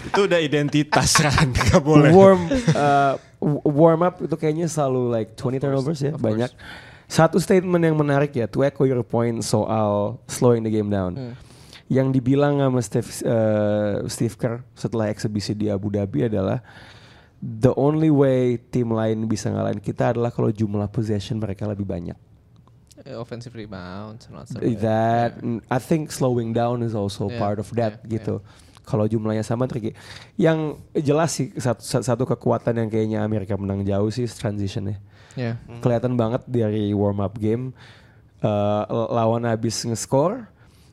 S3: itu udah identitas kan, nggak boleh.
S1: Warm uh, warm up itu kayaknya selalu like 20 turnovers ya, banyak. Satu statement yang menarik ya, to echo your point soal slowing the game down. Yang dibilang sama Steve, uh, Steve Kerr setelah eksebisi di Abu Dhabi adalah the only way tim lain bisa ngalahin kita adalah kalau jumlah possession mereka lebih banyak.
S2: Eh, offensive rebound, not so
S1: that mm, I think slowing down is also
S2: Yeah,
S1: part of that
S2: yeah,
S1: gitu. Kalau jumlahnya sama tricky. Yang jelas sih satu, satu kekuatan yang kayaknya Amerika menang jauh sih transitionnya.
S2: Yeah.
S1: Kelihatan banget dari warm up game eh, lawan habis nge-score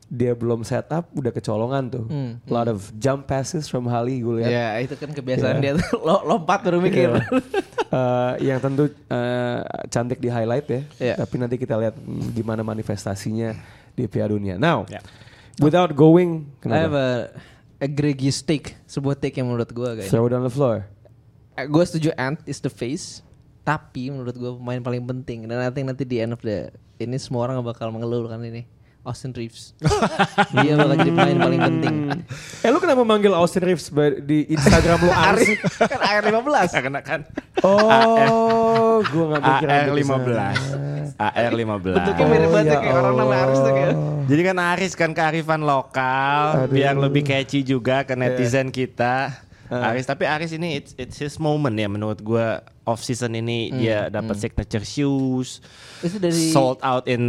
S1: dia belum set up udah kecolongan tuh.
S2: Hmm,
S1: A lot of jump passes from Hali gue lihat.
S2: Ya itu kan kebiasaan
S1: Yeah.
S2: dia tuh Lo- lompat baru mikir.
S1: Iya. Eh, yang tentu eh, cantik di highlight ya.
S2: Iya.
S1: Tapi nanti kita lihat mm, gimana manifestasinya di Piala Dunia. Now,
S3: Ya.
S1: without going,
S2: I have
S1: kenapa?
S2: a egregious take, sebuah take yang menurut gue guys.
S1: Throw it on the floor.
S2: gue setuju Ant is the face, tapi menurut gue pemain paling penting dan I think nanti di end of the ini semua orang bakal mengeluh kan ini Austin Reeves. Dia bakal jadi pemain paling penting.
S1: Eh lu kenapa manggil Austin Reeves di Instagram lu Aris?
S2: kan AR 15.
S3: Karena kan
S1: Oh, gua gak mikir
S3: AR
S1: sampai ke sana.
S3: 15. AR 15.
S2: Bentuknya mirip banget ya, kayak orang nama Aris tuh kayak.
S3: Jadi kan Aris kan kearifan lokal biar lebih catchy juga ke netizen kita. Aris tapi Aris ini it's it's his moment ya menurut gua off season ini dia dapat signature shoes.
S2: Itu dari-
S3: sold out in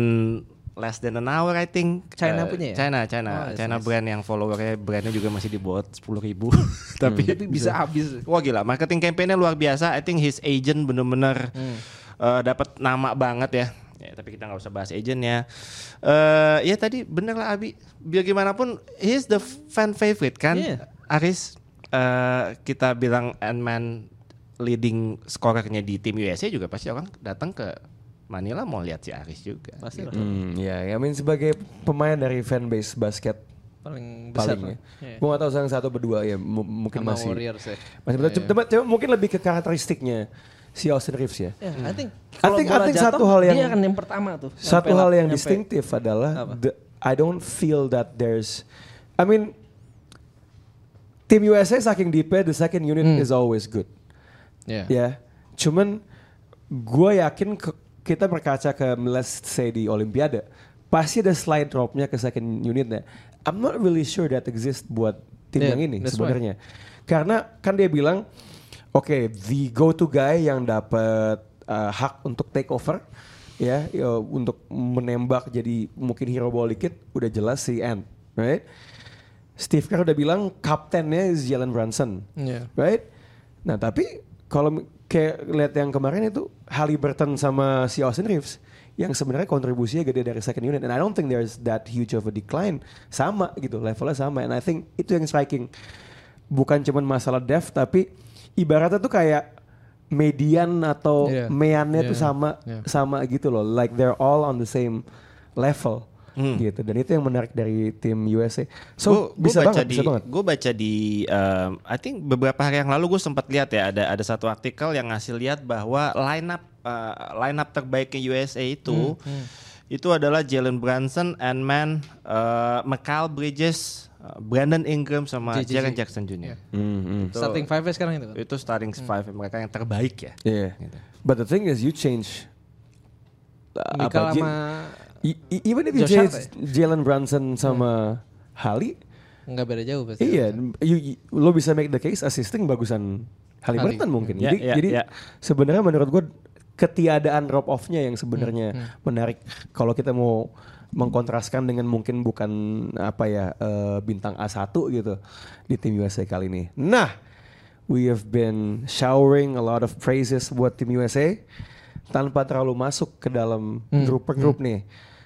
S3: less than an hour I think.
S2: China
S3: Eh,
S2: punya ya?
S3: China, China,
S2: Oh, that's
S3: China
S2: nice.
S3: brand yang followernya brandnya juga masih di bawah 10 ribu. tapi
S2: Tapi bisa habis.
S3: Wah gila, marketing campaignnya luar biasa. I think his agent bener-bener eh, dapat nama banget ya. Ya, tapi kita nggak usah bahas agentnya. Eh ya tadi bener lah Abi. Biar gimana pun, he's the fan favorite kan.
S2: Iya.
S3: Aris, eh, kita bilang Ant-Man leading scorernya di tim USA juga pasti orang datang ke Manila mau lihat si Aris juga.
S2: Pasti lah.
S1: Hmm, ya, I mean sebagai pemain dari fanbase basket
S2: Paling besar.
S1: paling ya.
S2: Iya.
S1: Gue gak tahu yang satu berdua ya, mu- mungkin
S2: Sama
S1: masih.
S2: Warriors ya.
S1: Masih betul.
S2: Iya.
S1: Cuma, cuma mungkin lebih ke karakteristiknya si Austin Reeves ya.
S2: Ya, I think
S1: I think- I
S2: bola
S1: think
S2: jatuh,
S1: satu hal yang-
S2: dia akan yang pertama tuh.
S1: Satu hal yang distinktif adalah
S2: Apa?
S1: the- I don't feel that there's I mean tim USA saking deepnya the second unit
S2: Hmm.
S1: is always good.
S2: Ya.
S1: Ya. Cuman gue yakin ke- kita berkaca ke let's say di Olimpiade pasti ada slide dropnya ke second unitnya. I'm not really sure that exists buat tim
S2: Yeah,
S1: yang ini sebenarnya. Karena kan dia bilang oke the go to guy yang dapat uh, hak untuk take over ya untuk menembak jadi mungkin hero ball dikit udah jelas si Ant, right? Steve Kerr udah bilang kaptennya is Jalen Brunson
S2: Iya.
S1: right? Nah tapi kalau kayak lihat yang kemarin itu Halliburton sama si Austin Reeves yang sebenarnya kontribusinya gede dari second unit and I don't think there's that huge of a decline sama gitu levelnya sama and I think itu yang striking bukan cuman masalah depth tapi ibaratnya tuh kayak median atau
S2: Yeah.
S1: meannya tuh
S2: Yeah.
S1: sama
S2: Yeah.
S1: sama gitu loh like they're all on the same level
S3: Hmm.
S1: gitu dan itu yang menarik dari tim USA so
S3: Gua- gua
S1: bisa
S3: baca
S1: banget
S3: di,
S1: bisa banget
S3: Gue baca di, um, I think beberapa hari yang lalu gue sempat lihat ya ada ada satu artikel yang ngasih lihat bahwa lineup uh, lineup terbaiknya USA itu
S1: Hmm,
S3: itu adalah Jalen Brunson, Ant-Man, uh, Mikal Bridges, uh, Brandon Ingram sama
S2: JJJ.
S3: Jaren Jackson Jr.
S1: Hmm, hmm.
S3: Itu-
S2: Starting five sekarang itu kan.
S3: Itu starting five mereka yang terbaik ya.
S1: Yeah.
S3: Gitu.
S1: But the thing is you change uh,
S2: Mikal sama
S1: I- even if you
S2: Josh Hart
S1: Jalen Brunson sama Hali,
S2: nggak beda jauh pasti.
S1: iya, you, you- lo bisa make the case assisting bagusan Halliburton
S2: Hali.
S1: mungkin.
S3: Ya,
S1: jadi
S3: ya,
S1: jadi
S3: ya.
S1: sebenarnya menurut gue ketiadaan drop off-nya yang sebenarnya menarik kalau kita mau mengkontraskan dengan mungkin bukan apa ya eh, bintang A1 gitu di tim USA kali ini. Nah, we have been showering a lot of praises buat tim USA tanpa terlalu masuk ke dalam grup per grup nih.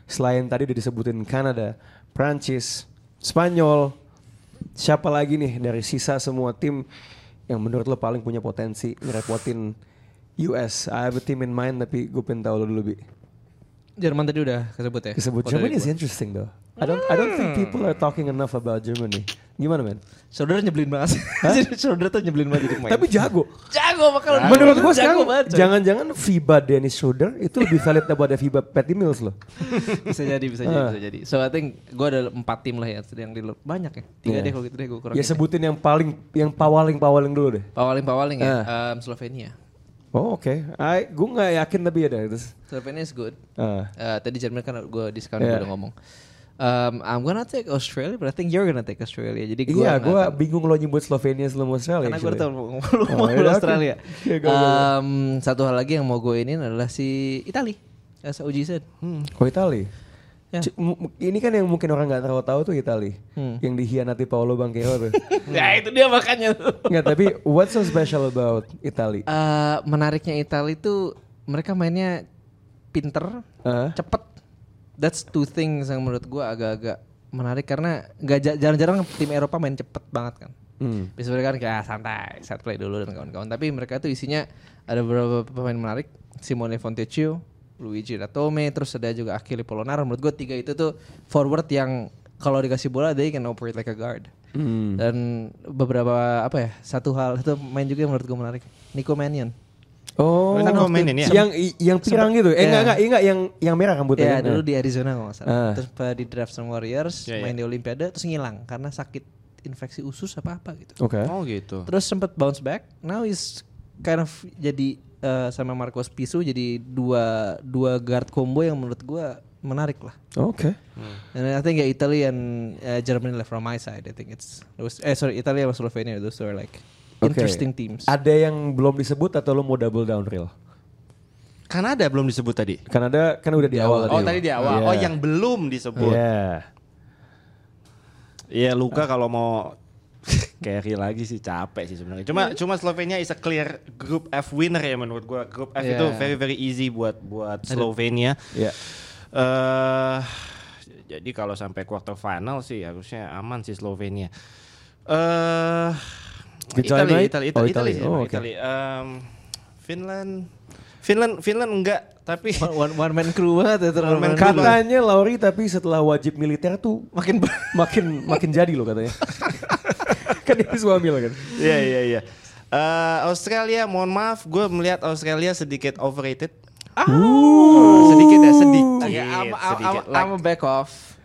S1: Selain tadi udah disebutin Kanada, Prancis, Spanyol, siapa lagi nih dari sisa semua tim yang menurut lo paling punya potensi ngerepotin US? I have a team in mind tapi gue pengen tahu lo dulu bi.
S2: Jerman tadi udah kesebut ya.
S1: Germany
S2: dari
S1: is interesting though. I don't I don't think people are talking enough about Germany. Gimana men?
S2: Saudara nyebelin banget. Jadi saudara tuh nyebelin banget jadi pemain.
S1: Tapi jago.
S2: jago bakal.
S1: Menurut gue
S2: jago
S1: sekarang jangan-jangan FIBA Dennis Schroeder itu lebih valid daripada FIBA Patty Mills loh.
S2: bisa jadi bisa jadi
S1: Ah.
S2: bisa jadi. So I think gue ada empat tim lah ya yang di banyak ya. Tiga
S1: Yeah.
S2: deh kalau gitu deh gue kurang.
S1: Ya sebutin yang paling yang pawaling-pawaling dulu deh.
S2: Pawaling pawaling ya.
S1: Ah.
S2: Em, Slovenia.
S1: Oh oke. I Gue nggak yakin tapi ada. Terus,
S2: Slovenia is good.
S1: ah.
S2: Eh, tadi Jerman kan gue di sekarang
S1: Yeah.
S2: gue udah ngomong. Um, I'm gonna take Australia, but I think you're gonna take Australia. Jadi gue
S1: Iya, gue bingung lo nyebut Slovenia sebelum Australia.
S2: karena gue udah tau mau
S1: Oh.
S2: Australia.
S1: Iya, go, go, go.
S2: Um, satu hal lagi yang mau gue ini adalah si Itali. As Oji said.
S1: Oh Itali.
S2: Ya.
S1: C- mu- Ini kan yang mungkin orang nggak terlalu tahu tuh Itali,
S2: Hmm.
S1: yang dihianati Paolo Banquero tuh.
S2: Ya itu dia makanya.
S1: Nggak, tapi what's so special about Itali?
S2: Eh, menariknya Italia itu mereka mainnya pinter,
S1: Hah?
S2: cepet. That's two things yang menurut gua agak-agak menarik karena nggak ja- jarang-jarang tim Eropa main cepet banget kan.
S1: Hmm.
S2: Biasanya kan kayak ah, santai, set play dulu dan kawan-kawan. Tapi mereka tuh isinya ada beberapa pemain menarik, Simone Fontecchio, Luigi Datome, terus ada juga Achille Polonara. Menurut gue tiga itu tuh forward yang kalau dikasih bola they can operate like a guard.
S1: Hmm.
S2: Dan beberapa apa ya? Satu hal itu main juga yang menurut gue menarik. Nico Mannion.
S1: Oh,
S3: ini mainin ya?
S1: Yang yang pirang gitu. Eh
S2: Ya.
S1: enggak enggak, enggak yang yang merah rambutnya.
S2: Ya
S1: kan?
S2: dulu di Arizona kalau nggak salah.
S1: Ah.
S2: Terus pada di draft sama Warriors,
S3: Ya, ya.
S2: main di Olimpiade, terus ngilang karena sakit infeksi usus apa apa gitu.
S1: Oke.
S3: Oh gitu.
S2: Terus sempat bounce back. Now is kind of jadi eh, sama Marcos Pisu jadi dua dua guard combo yang menurut gua menarik lah.
S1: Oke.
S2: And I think ya Italy and uh, Germany lah from my side. I think it's those, eh sorry Italy sama Slovenia those are like
S1: Oke.
S2: interesting teams.
S1: Ada yang belum disebut atau lo mau double down real?
S3: Kanada belum disebut tadi.
S1: Kanada kan udah di, awal,
S3: Oh tadi di awal.
S1: Iya.
S3: Oh yang belum disebut.
S1: Iya.
S3: Iya Luka kalau mau carry lagi sih capek sih sebenarnya. Cuma cuma Slovenia is a clear group F winner ya menurut gua. Group F
S2: Iya.
S3: itu very very easy buat buat Slovenia.
S1: Iya.
S3: eh jadi kalau sampai quarter final sih harusnya aman sih Slovenia. Eh
S1: Kecuali
S3: Italia,
S1: Mike?
S3: Italia,
S1: Oh,
S3: Italia,
S1: Italia.
S3: sih,
S1: Oh, oke.
S3: Italia. Em, Finland, Finland, Finland enggak, tapi
S2: one, one, man crew banget ya terlalu
S3: One man.
S1: Katanya Lauri tapi setelah wajib militer tuh
S2: makin
S1: makin makin jadi loh katanya. kan dia suami lo kan.
S3: Iya iya iya. Eh, Australia, mohon maaf, gue melihat Australia sedikit overrated. Sedikit ya, sedikit.
S2: Okay, I'm, I'm, I'm,
S3: sedikit.
S2: I'm a back off.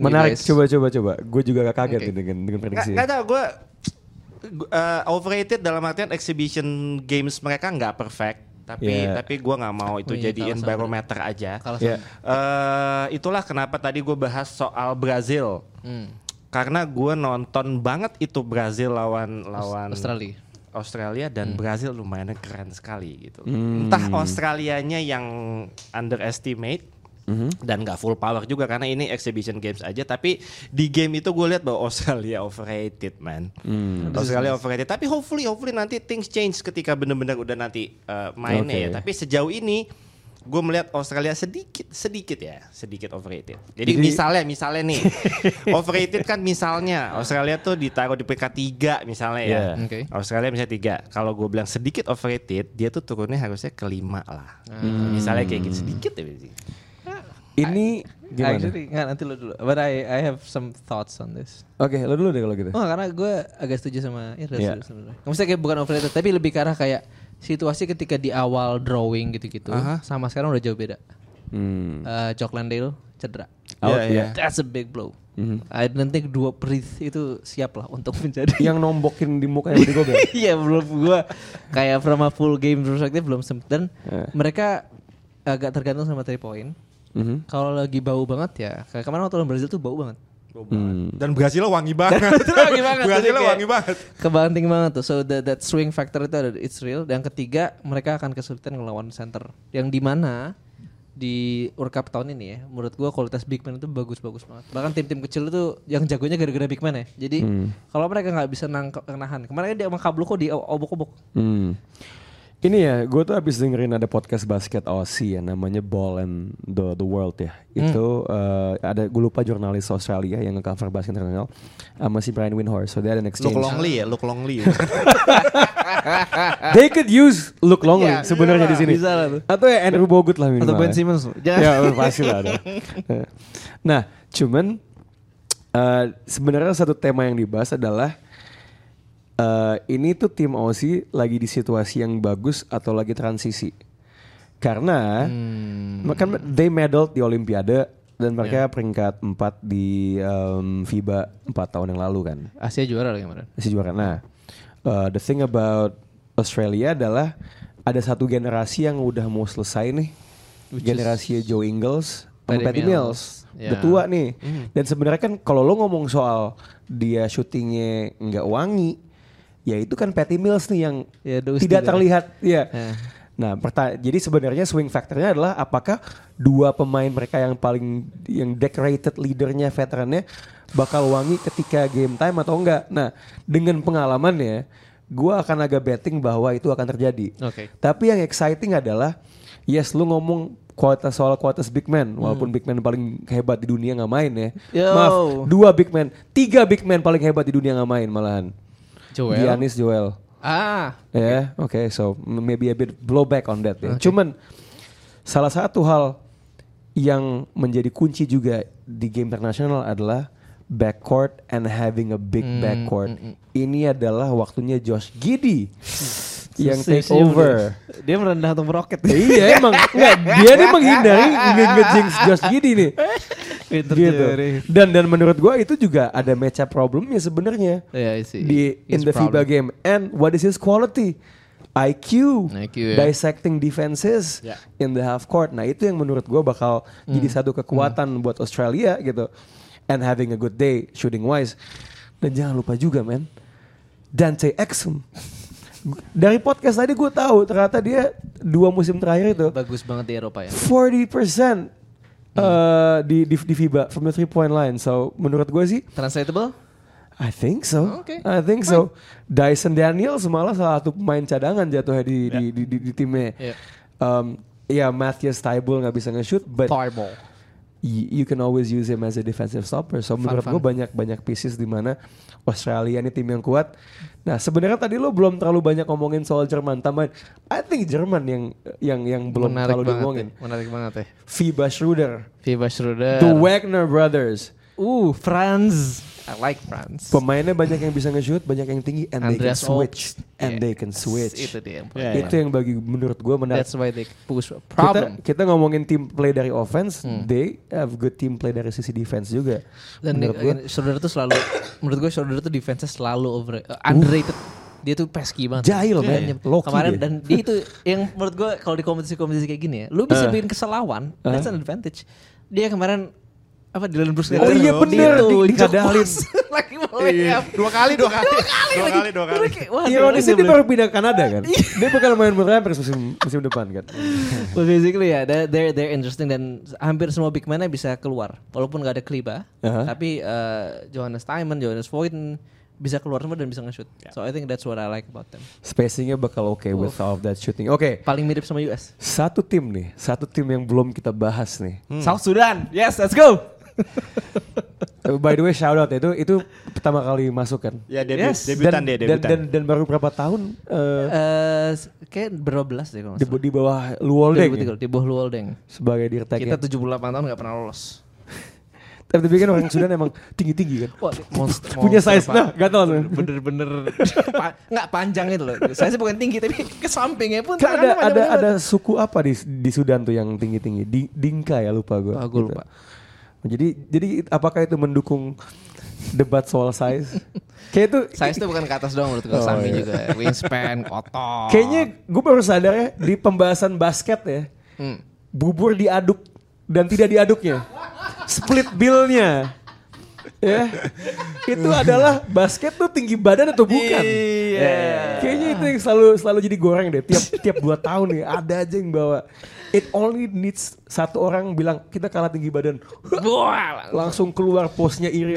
S1: Menarik. Coba coba coba. Gue juga gak kaget nih dengan dengan prediksi.
S3: nggak tahu gue uh, overrated dalam artian exhibition games mereka nggak perfect. Tapi
S1: Yeah.
S3: tapi gue nggak mau itu
S2: Oh iya,
S3: jadiin
S2: kalah sama
S3: barometer aja.
S2: Kalah
S1: Iya.
S3: Eh, itulah kenapa tadi gue bahas soal Brazil.
S2: Hmm.
S3: Karena gue nonton banget itu Brazil lawan lawan
S2: Australia.
S3: Australia dan
S2: Hmm.
S3: Brazil lumayan keren sekali gitu.
S1: Hmm.
S3: Entah Australianya yang underestimate
S1: Mhm.
S3: dan nggak full power juga karena ini exhibition games aja tapi di game itu gue lihat bahwa Australia overrated man
S1: Hmm.
S3: Australia overrated tapi hopefully hopefully nanti things change ketika benar-benar udah nanti uh, mainnya
S1: Oke.
S3: ya tapi sejauh ini gue melihat Australia sedikit sedikit ya sedikit overrated jadi,
S1: Jadi-
S3: misalnya misalnya nih overrated kan misalnya Australia tuh ditaruh di peringkat tiga misalnya ya
S1: Yeah.
S2: Oke.
S3: Australia misalnya tiga kalau gue bilang sedikit overrated dia tuh turunnya harusnya kelima lah
S1: Hmm.
S3: misalnya kayak gitu sedikit ya
S1: Ini gimana?
S2: Actually, nggak nanti lo dulu. But I I have some thoughts on this.
S1: Oke, lo dulu deh kalau gitu.
S2: Oh karena gue agak setuju sama Irda
S1: Iya.
S2: sih sebenarnya. Maksudnya kayak bukan overrated tapi lebih ke arah kayak situasi ketika di awal drawing gitu-gitu
S3: Aha.
S2: sama sekarang udah jauh beda.
S1: Hmm.
S2: Eh Jock Landale cedera.
S1: Out,
S3: Iya,
S1: ya.
S3: iya.
S2: That's a big blow.
S1: Mhm.
S2: I don't think dua Prith itu siap lah untuk menjadi
S1: Yang nombokin di mukanya di Gobel.
S2: Iya belum gua kayak from a full game perspective belum sempet dan
S1: Eh.
S2: mereka agak tergantung sama three point.
S1: Mhm.
S2: Kalau lagi bau banget ya kayak kemarin waktu lawan Brazil tuh bau banget.
S1: Hmm.
S3: Dan Brazil wangi banget.
S2: wangi banget. Kayak-
S3: wangi banget.
S2: Kebanting banget tuh. So that, that swing factor itu ada it's real. Dan ketiga mereka akan kesulitan ngelawan center. Yang di mana di World Cup tahun ini ya, menurut gua kualitas big man itu bagus-bagus banget. Bahkan tim-tim kecil itu yang jagonya gara-gara big man ya. Jadi kalau mereka nggak bisa nangkep nahan, kemarin kan dia sama kok di obok-obok.
S1: Hmm. Ini ya, gue tuh habis dengerin ada podcast basket Aussie ya, namanya Ball and the the World ya. Itu eh, ada gue lupa jurnalis Australia yang nge-cover basket internasional sama si Brian Windhorst. So they had an exchange.
S3: Look Longley ya, Look Longley.
S1: They could use Luke Longley
S2: Iya,
S1: sebenarnya di sini.
S2: bisa lah tuh.
S1: Atau ya Andrew Bogut lah minimal.
S2: Atau Ben
S1: ya.
S2: Simmons.
S1: ya pasti lah ada. nah, cuman eh, sebenarnya satu tema yang dibahas adalah eh, ini tuh tim Aussie lagi di situasi yang bagus atau lagi transisi. Karena kan they medaled di Olimpiade dan mereka peringkat 4 di em, FIBA 4 tahun yang lalu kan.
S2: Asia juara lagi kemarin.
S1: Masih juara. Nah, uh, the thing about Australia adalah ada satu generasi yang udah mau selesai nih.
S2: Which
S1: generasi Joe Ingles
S2: Patty
S1: Patty
S2: Mills.
S1: Mills.
S2: Ya.
S1: Udah tua nih. Dan sebenarnya kan kalau lo ngomong soal dia syutingnya nggak wangi, ya itu kan Patty Mills nih yang
S2: Ya,
S1: tidak
S2: two,
S1: terlihat ya.
S2: Ya.
S1: Nah, jadi sebenarnya swing factornya adalah apakah dua pemain mereka yang paling yang decorated leadernya veterannya bakal wangi ketika game time atau enggak. Nah, dengan pengalamannya, gua akan agak betting bahwa itu akan terjadi.
S2: Oke.
S1: Tapi yang exciting adalah, yes, lu ngomong kualitas soal kualitas big man, walaupun big man paling hebat di dunia nggak main ya.
S2: Yo.
S1: Maaf, dua big man, tiga big man paling hebat di dunia nggak main malahan.
S2: Joel.
S1: Giannis Joel.
S2: Ah,
S1: Ya, oke, so maybe a bit blowback on that ya. Cuman salah satu hal yang menjadi kunci juga di game internasional adalah backcourt and having a big backcourt. Ini adalah waktunya Josh Giddy yang take over.
S2: dia. Dia merendah atau meroket.
S1: iya emang enggak dia nih menghindari nge- nge-jinx Josh Giddy nih. Gitu. Dan dan menurut gua itu juga ada matchup problemnya sebenarnya
S2: Iya, I see.
S1: di in the FIBA game. And what is his quality? IQ,
S2: IQ, ya.
S1: dissecting defenses
S3: Ya.
S1: in the half court. Nah itu yang menurut gua bakal
S2: Hmm.
S1: jadi satu kekuatan buat Australia gitu. And having a good day shooting wise. Dan jangan lupa juga men, Dante Exum. Dari podcast tadi gue tahu ternyata dia dua musim terakhir itu
S2: Bagus banget di Eropa ya.
S1: 40% uh, di, di di FIBA from the three point line. So menurut gue sih
S2: Translatable?
S1: I think so.
S2: Oke.
S1: I think so. Dyson Daniels malah salah satu pemain cadangan jatuhnya di di, di, di, di timnya.
S2: Iya.
S1: Um, ya Matthias Tybul nggak bisa nge-shoot, but
S2: Fireball.
S1: You can always use him as a defensive stopper. So menurut gue banyak banyak pieces di mana Australia ini tim yang kuat. Nah sebenarnya tadi lo belum terlalu banyak ngomongin soal Jerman. Tambahan, I think Jerman yang yang yang belum
S2: Menarik
S1: terlalu diomongin.
S2: ya. Menarik banget ya.
S1: FIBA Schroeder,
S2: Viva Schroeder.
S1: the Wagner brothers.
S2: Uh, Franz. I like Franz.
S1: Pemainnya banyak yang bisa nge-shoot, banyak yang tinggi, and they can
S2: Andreas
S1: switch,
S2: Oaks.
S1: and
S2: Yeah.
S1: they can switch.
S2: Itu dia yang
S3: Yeah,
S1: Itu yang bagi menurut gue menarik.
S2: That's why they push
S1: Kita,
S2: problem.
S1: kita ngomongin tim play dari offense, they have good team play dari sisi defense juga.
S2: Dan
S1: menurut gue.
S2: Schroeder tuh selalu menurut gue Schroeder tuh defense selalu over uh, underrated. Dia tuh pesky banget.
S1: Jahil,
S2: Dia
S1: man. Low-key
S2: Kemarin
S1: dia.
S2: dan dia itu yang menurut gue kalau di kompetisi-kompetisi kayak gini ya, lu bisa bikin kesel lawan, that's an advantage. Dia kemarin apa Dylan Brooks
S1: Oh iya, bener, di- dikadalin.
S2: lagi mau
S3: Iya, dua kali, dua kali, dua kali, dua kali.
S2: Wah,
S1: Ironisnya
S2: dia
S1: baru pindah ke Kanada kan. dia bakal main buat Raptors musim musim depan kan.
S2: Well, basically ya, they're, they're they're interesting dan hampir semua big man-nya bisa keluar, walaupun gak ada Kliba,
S1: Aha.
S2: tapi uh, Johannes Timon, Johannes Voigten bisa keluar semua dan bisa nge-shoot. So I think that's what I like about them.
S1: Spacingnya bakal oke with all of that shooting. Oke,
S2: Paling mirip sama US.
S1: satu tim nih, satu tim yang belum kita bahas nih.
S2: South Sudan. Yes, let's go.
S1: Uh, By the way, shout out itu itu pertama kali masuk kan.
S3: Ya debut,
S2: Yes.
S3: debutan
S1: dan,
S3: dia,
S1: dan,
S3: debutan.
S1: dan, dan baru berapa tahun uh,
S2: Eh, kayak berapa belas deh kalau
S1: di,
S2: nggak salah.
S1: di bawah Luoldeng ya,
S2: 2003, di bawah Luoldeng.
S1: sebagai dirtek
S2: Kita 78 tahun gak pernah lolos.
S1: Tapi tapi kan orang Sudan emang tinggi-tinggi kan.
S2: Wah, monster,
S1: Punya size.
S2: Pak.
S1: Nah, gatal langsung.
S2: Bener-bener pa- nggak panjang itu loh. Saya sih bukan tinggi tapi ke sampingnya pun
S1: Kan ada ada ada suku apa di di Sudan tuh yang tinggi-tinggi? Di, Dinka ya lupa gue.
S2: Ah, gua lupa.
S1: Jadi jadi apakah itu mendukung debat soal size? Kayak itu
S2: Size itu bukan ke atas doang menurut gue,
S1: Oh,
S2: samping
S1: iya.
S2: juga. Wingspan, otot.
S1: kayaknya gue baru sadar ya di pembahasan basket ya.
S2: Hmm.
S1: Bubur diaduk dan tidak diaduknya. Split bill-nya. ya. Itu adalah basket tuh tinggi badan atau bukan?
S2: Iya.
S1: Kayaknya itu yang selalu selalu jadi goreng deh. Tiap tiap dua tahun nih ada aja yang bawa. It only needs satu orang bilang kita kalah tinggi badan.
S2: Wah,
S1: Langsung keluar posnya iri.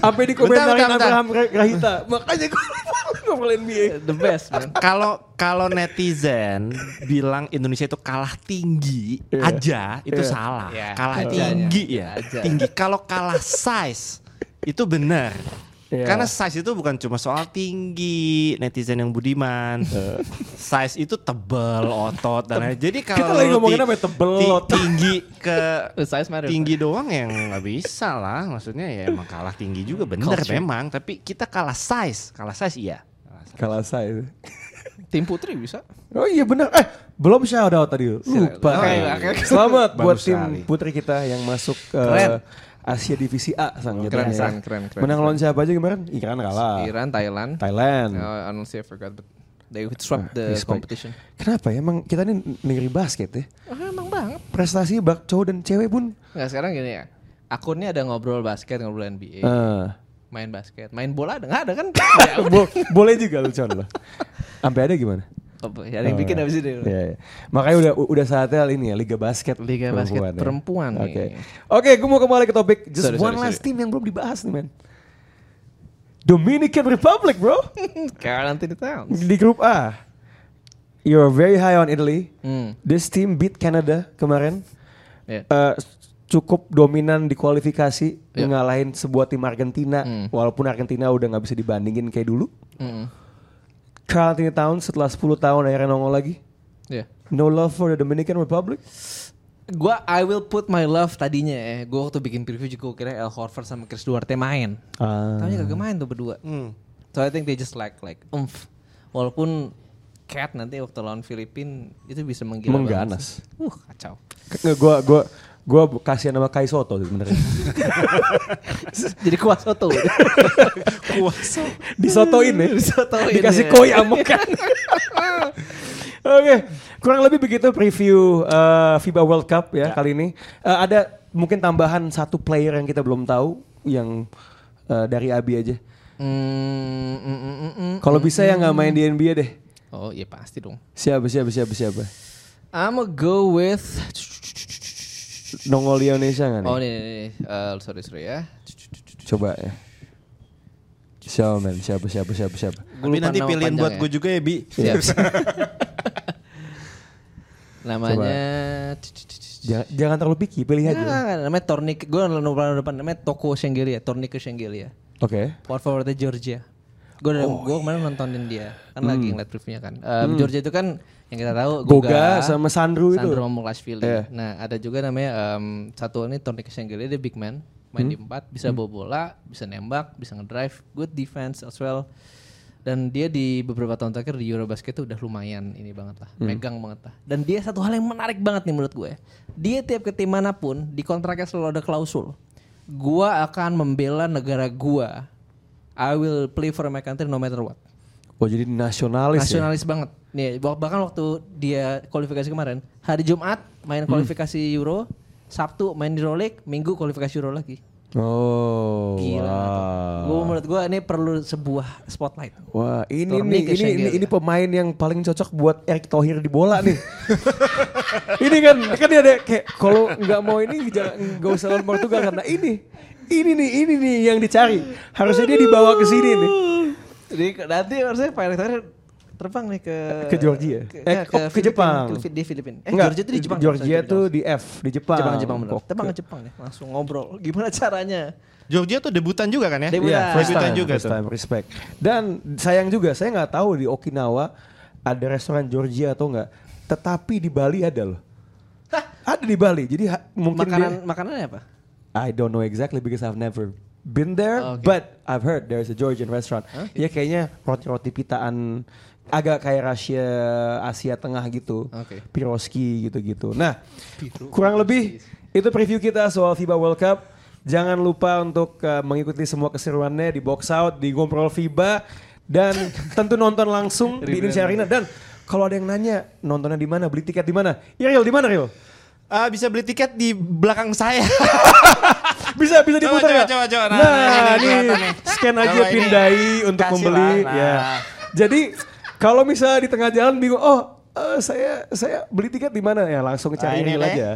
S1: Sampai dikomentarin
S3: Bentar, bentar,
S1: Abraham Ra- Rahita. Makanya gue ngobrol NBA.
S2: the best man.
S3: Kalau kalau netizen bilang Indonesia itu kalah tinggi
S1: Iya.
S3: aja itu
S1: Iya.
S3: salah.
S2: Iya,
S3: Kalah tinggi ya.
S2: Aja.
S3: Tinggi. Kalau kalah size itu benar.
S1: Iya.
S3: Karena size itu bukan cuma soal tinggi netizen yang budiman. size itu tebel otot dan lain. Jadi kalau
S1: Kita lagi ngomongin apa ya, tebel,
S3: ti-
S1: otot.
S3: tinggi ke
S2: Size matter.
S3: tinggi doang yang nggak bisa lah. Maksudnya ya emang kalah tinggi juga benar
S2: Culture.
S3: memang. Tapi kita kalah size. Kalah size iya. Kalah size.
S2: Tim putri bisa.
S1: Oh iya benar. Eh belum shout out tadi. Lupa.
S2: Oke, oke.
S1: Selamat
S3: Bagus
S1: buat tim
S3: sekali.
S1: putri kita yang masuk ke
S2: Keren.
S1: Asia Divisi A sang
S2: Keren,
S1: jatuhnya ya.
S2: keren, keren, keren,
S1: Menang
S2: keren.
S1: lawan siapa aja kemarin? Iran kalah.
S2: Iran, Thailand.
S1: Thailand.
S2: Uh, honestly, I forgot, but they swept the
S1: Respect.
S2: competition.
S1: Kenapa ya? Emang kita nih negeri basket ya.
S2: Oh, emang banget.
S1: Prestasi bak cowok dan cewek pun.
S2: Nggak sekarang gini ya. Akunnya ada ngobrol basket, ngobrol NBA,
S1: Eh,
S2: main basket, main bola ada nggak ada kan?
S1: bo- boleh juga lu con lo. Sampai ada gimana?
S2: Apa, ada yang bikin habis ini.
S1: Iya, iya. Makanya udah udah saatnya ini ya Liga Basket
S2: Liga basket
S1: ya.
S2: perempuan.
S1: Oke. Oke, gue mau kembali ke topik just
S2: Sorry,
S1: one
S2: sorry,
S1: last team yang belum dibahas nih, man. Dominican Republic, bro.
S2: Anthony Towns.
S1: Di grup A. You're very high on Italy.
S2: Hmm.
S1: This team beat Canada kemarin.
S2: Ya.
S1: Eh, cukup dominan di kualifikasi
S2: Ya.
S1: ngalahin sebuah tim Argentina
S2: Hmm.
S1: walaupun Argentina udah nggak bisa dibandingin kayak dulu.
S2: Mm.
S1: Carl Anthony Towns setelah 10 tahun akhirnya nongol lagi.
S2: Ya.
S1: No love for the Dominican Republic.
S2: Gua I will put my love tadinya ya. Gua waktu bikin preview juga gua kira El Horford sama Chris Duarte main.
S1: Ah.
S2: Tapi kagak main tuh berdua.
S3: Hmm.
S2: So I think they just lack like umph. Walaupun Cat nanti waktu lawan Filipin itu bisa menggila
S1: Mengganas.
S2: banget. Uh, kacau.
S1: Nggak, gua gua gua kasihan sama Kai Soto sebenarnya.
S2: Jadi kuas soto.
S1: Disotoin ya.
S2: Disotoin,
S1: Dikasih
S2: ya.
S1: koi amokan. Oke, kurang lebih begitu preview uh, FIBA World Cup ya, kali ini. Uh, ada mungkin tambahan satu player yang kita belum tahu yang uh, dari Abi aja.
S2: Mm, mm, mm, mm, mm.
S1: Kalau bisa ya nggak main di NBA deh.
S2: Oh iya pasti dong.
S1: Siapa siapa siapa siapa?
S2: I'ma go with
S1: Nongol di Indonesia nggak nih?
S2: Oh nih, nih, nih. Eh, sorry sorry ya.
S1: Coba ya. Siapa men? Siapa siapa siapa siapa?
S3: Tapi nanti
S2: panjang
S3: buat
S2: ya.
S3: gue juga ya Bi.
S2: Siap. Namanya
S1: Jangan, jangan terlalu picky, pilih aja.
S2: Nah, namanya Tornik. Gue lupa depan namanya Toko Shengelia, Tornike Shengelia.
S1: Oke.
S2: Power forwardnya Georgia. Gue
S1: Oh,
S2: gue kemarin nontonin dia, kan lagi ngeliat previewnya kan. Um, Georgia itu kan yang kita tahu
S1: Hmm. Goga sama Sandro itu.
S2: Sandro Mamulashvili.
S1: Iya.
S2: Nah ada juga namanya um, satu ini Tornike Shengelia dia big man, main
S1: Hmm.
S2: di empat, bisa bawa bola, bisa nembak, bisa ngedrive, good defense as well. Dan dia di beberapa tahun terakhir di Eurobasket tuh udah lumayan ini banget lah,
S1: Hmm.
S2: megang banget lah. Dan dia satu hal yang menarik banget nih menurut gue. Dia tiap ke tim mana pun di kontraknya selalu ada klausul. Gua akan membela negara gua. I will play for my country no matter what.
S1: Oh jadi nasionalis, ya?
S2: Nasionalis banget. Nih, bah- bahkan waktu dia kualifikasi kemarin, hari Jumat main kualifikasi Euro, Sabtu main di Euroleague, Minggu kualifikasi Euro lagi.
S1: Oh.
S2: Gila.
S1: wow.
S2: Gue menurut gue ini perlu sebuah spotlight.
S1: Wah, ini
S2: Tornike
S1: nih, ini, ini ini pemain yang paling cocok buat Erick Thohir di bola nih. ini kan kan dia ada kayak kalau nggak mau ini nggak usah lawan Portugal karena ini ini nih ini nih yang dicari. Harusnya dia dibawa ke sini nih.
S2: Jadi nanti harusnya Pak Erick Thohir terbang nih ke
S1: Ke Georgia.
S2: ke,
S1: Eh,
S2: ya,
S1: oh, ke
S2: Filipina,
S1: Jepang.
S2: ke- di Filipina. Eh
S1: Enggak,
S2: Georgia itu di Jepang.
S1: Georgia
S2: Sorry,
S1: tuh di F di Jepang.
S2: Jepang Jepang bener.
S1: Kok-
S2: Jepang ke Jepang nih langsung ngobrol. Gimana caranya?
S3: Georgia tuh debutan juga kan ya?
S2: Debutan.
S1: Iya, first
S3: Debutan
S1: time,
S3: juga
S1: first
S3: tuh.
S1: time, respect. Dan sayang juga, saya nggak tahu di Okinawa ada restoran Georgia atau enggak. Tetapi di Bali ada loh. Ada di Bali. Jadi ha- mungkin
S2: Makanan
S1: dia,
S2: makanannya apa?
S1: I don't know exactly because I've never been there,
S2: Oh, okay.
S1: but I've heard there's a Georgian restaurant. Ya kayaknya roti-roti pitaan agak kayak Rusia Asia Tengah gitu.
S2: Oke.
S1: Piroski gitu-gitu. Nah, kurang lebih itu preview kita soal FIBA World Cup. Jangan lupa untuk uh, mengikuti semua keseruannya di Box Out, di Ngobrol FIBA dan tentu nonton langsung di Indonesia Arena dan kalau ada yang nanya nontonnya di mana, beli tiket di mana? Iril di mana, Ril?
S3: Ah, bisa beli tiket di belakang saya.
S1: Bisa bisa diputar
S3: coba,
S1: ya?
S3: coba, coba. Nah,
S1: Nah,
S3: ini
S1: ini
S3: nih.
S1: scan aja
S3: Coba ini.
S1: pindai untuk
S3: Kasih
S1: membeli
S3: lah, nah.
S1: ya. Jadi kalau misalnya di tengah jalan bingung, oh eh, saya saya beli tiket di mana ya langsung cari
S3: ini
S1: Iril
S3: nih.
S1: aja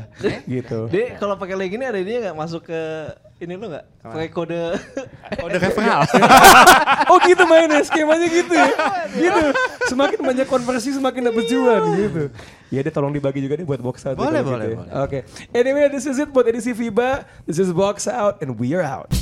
S1: gitu.
S2: Dia kalau pakai link ini ada ini nggak masuk ke ini lo nggak? Pakai kode
S3: Kode referral.
S1: oh gitu mainnya skemanya gitu ya. gitu. Semakin banyak konversi semakin dapat cuan gitu. Ya dia tolong dibagi juga deh buat box out. ya
S3: boleh,
S1: gitu ya.
S3: boleh.
S1: Oke. Anyway, this is it buat edisi FIBA. This is box out and we are out.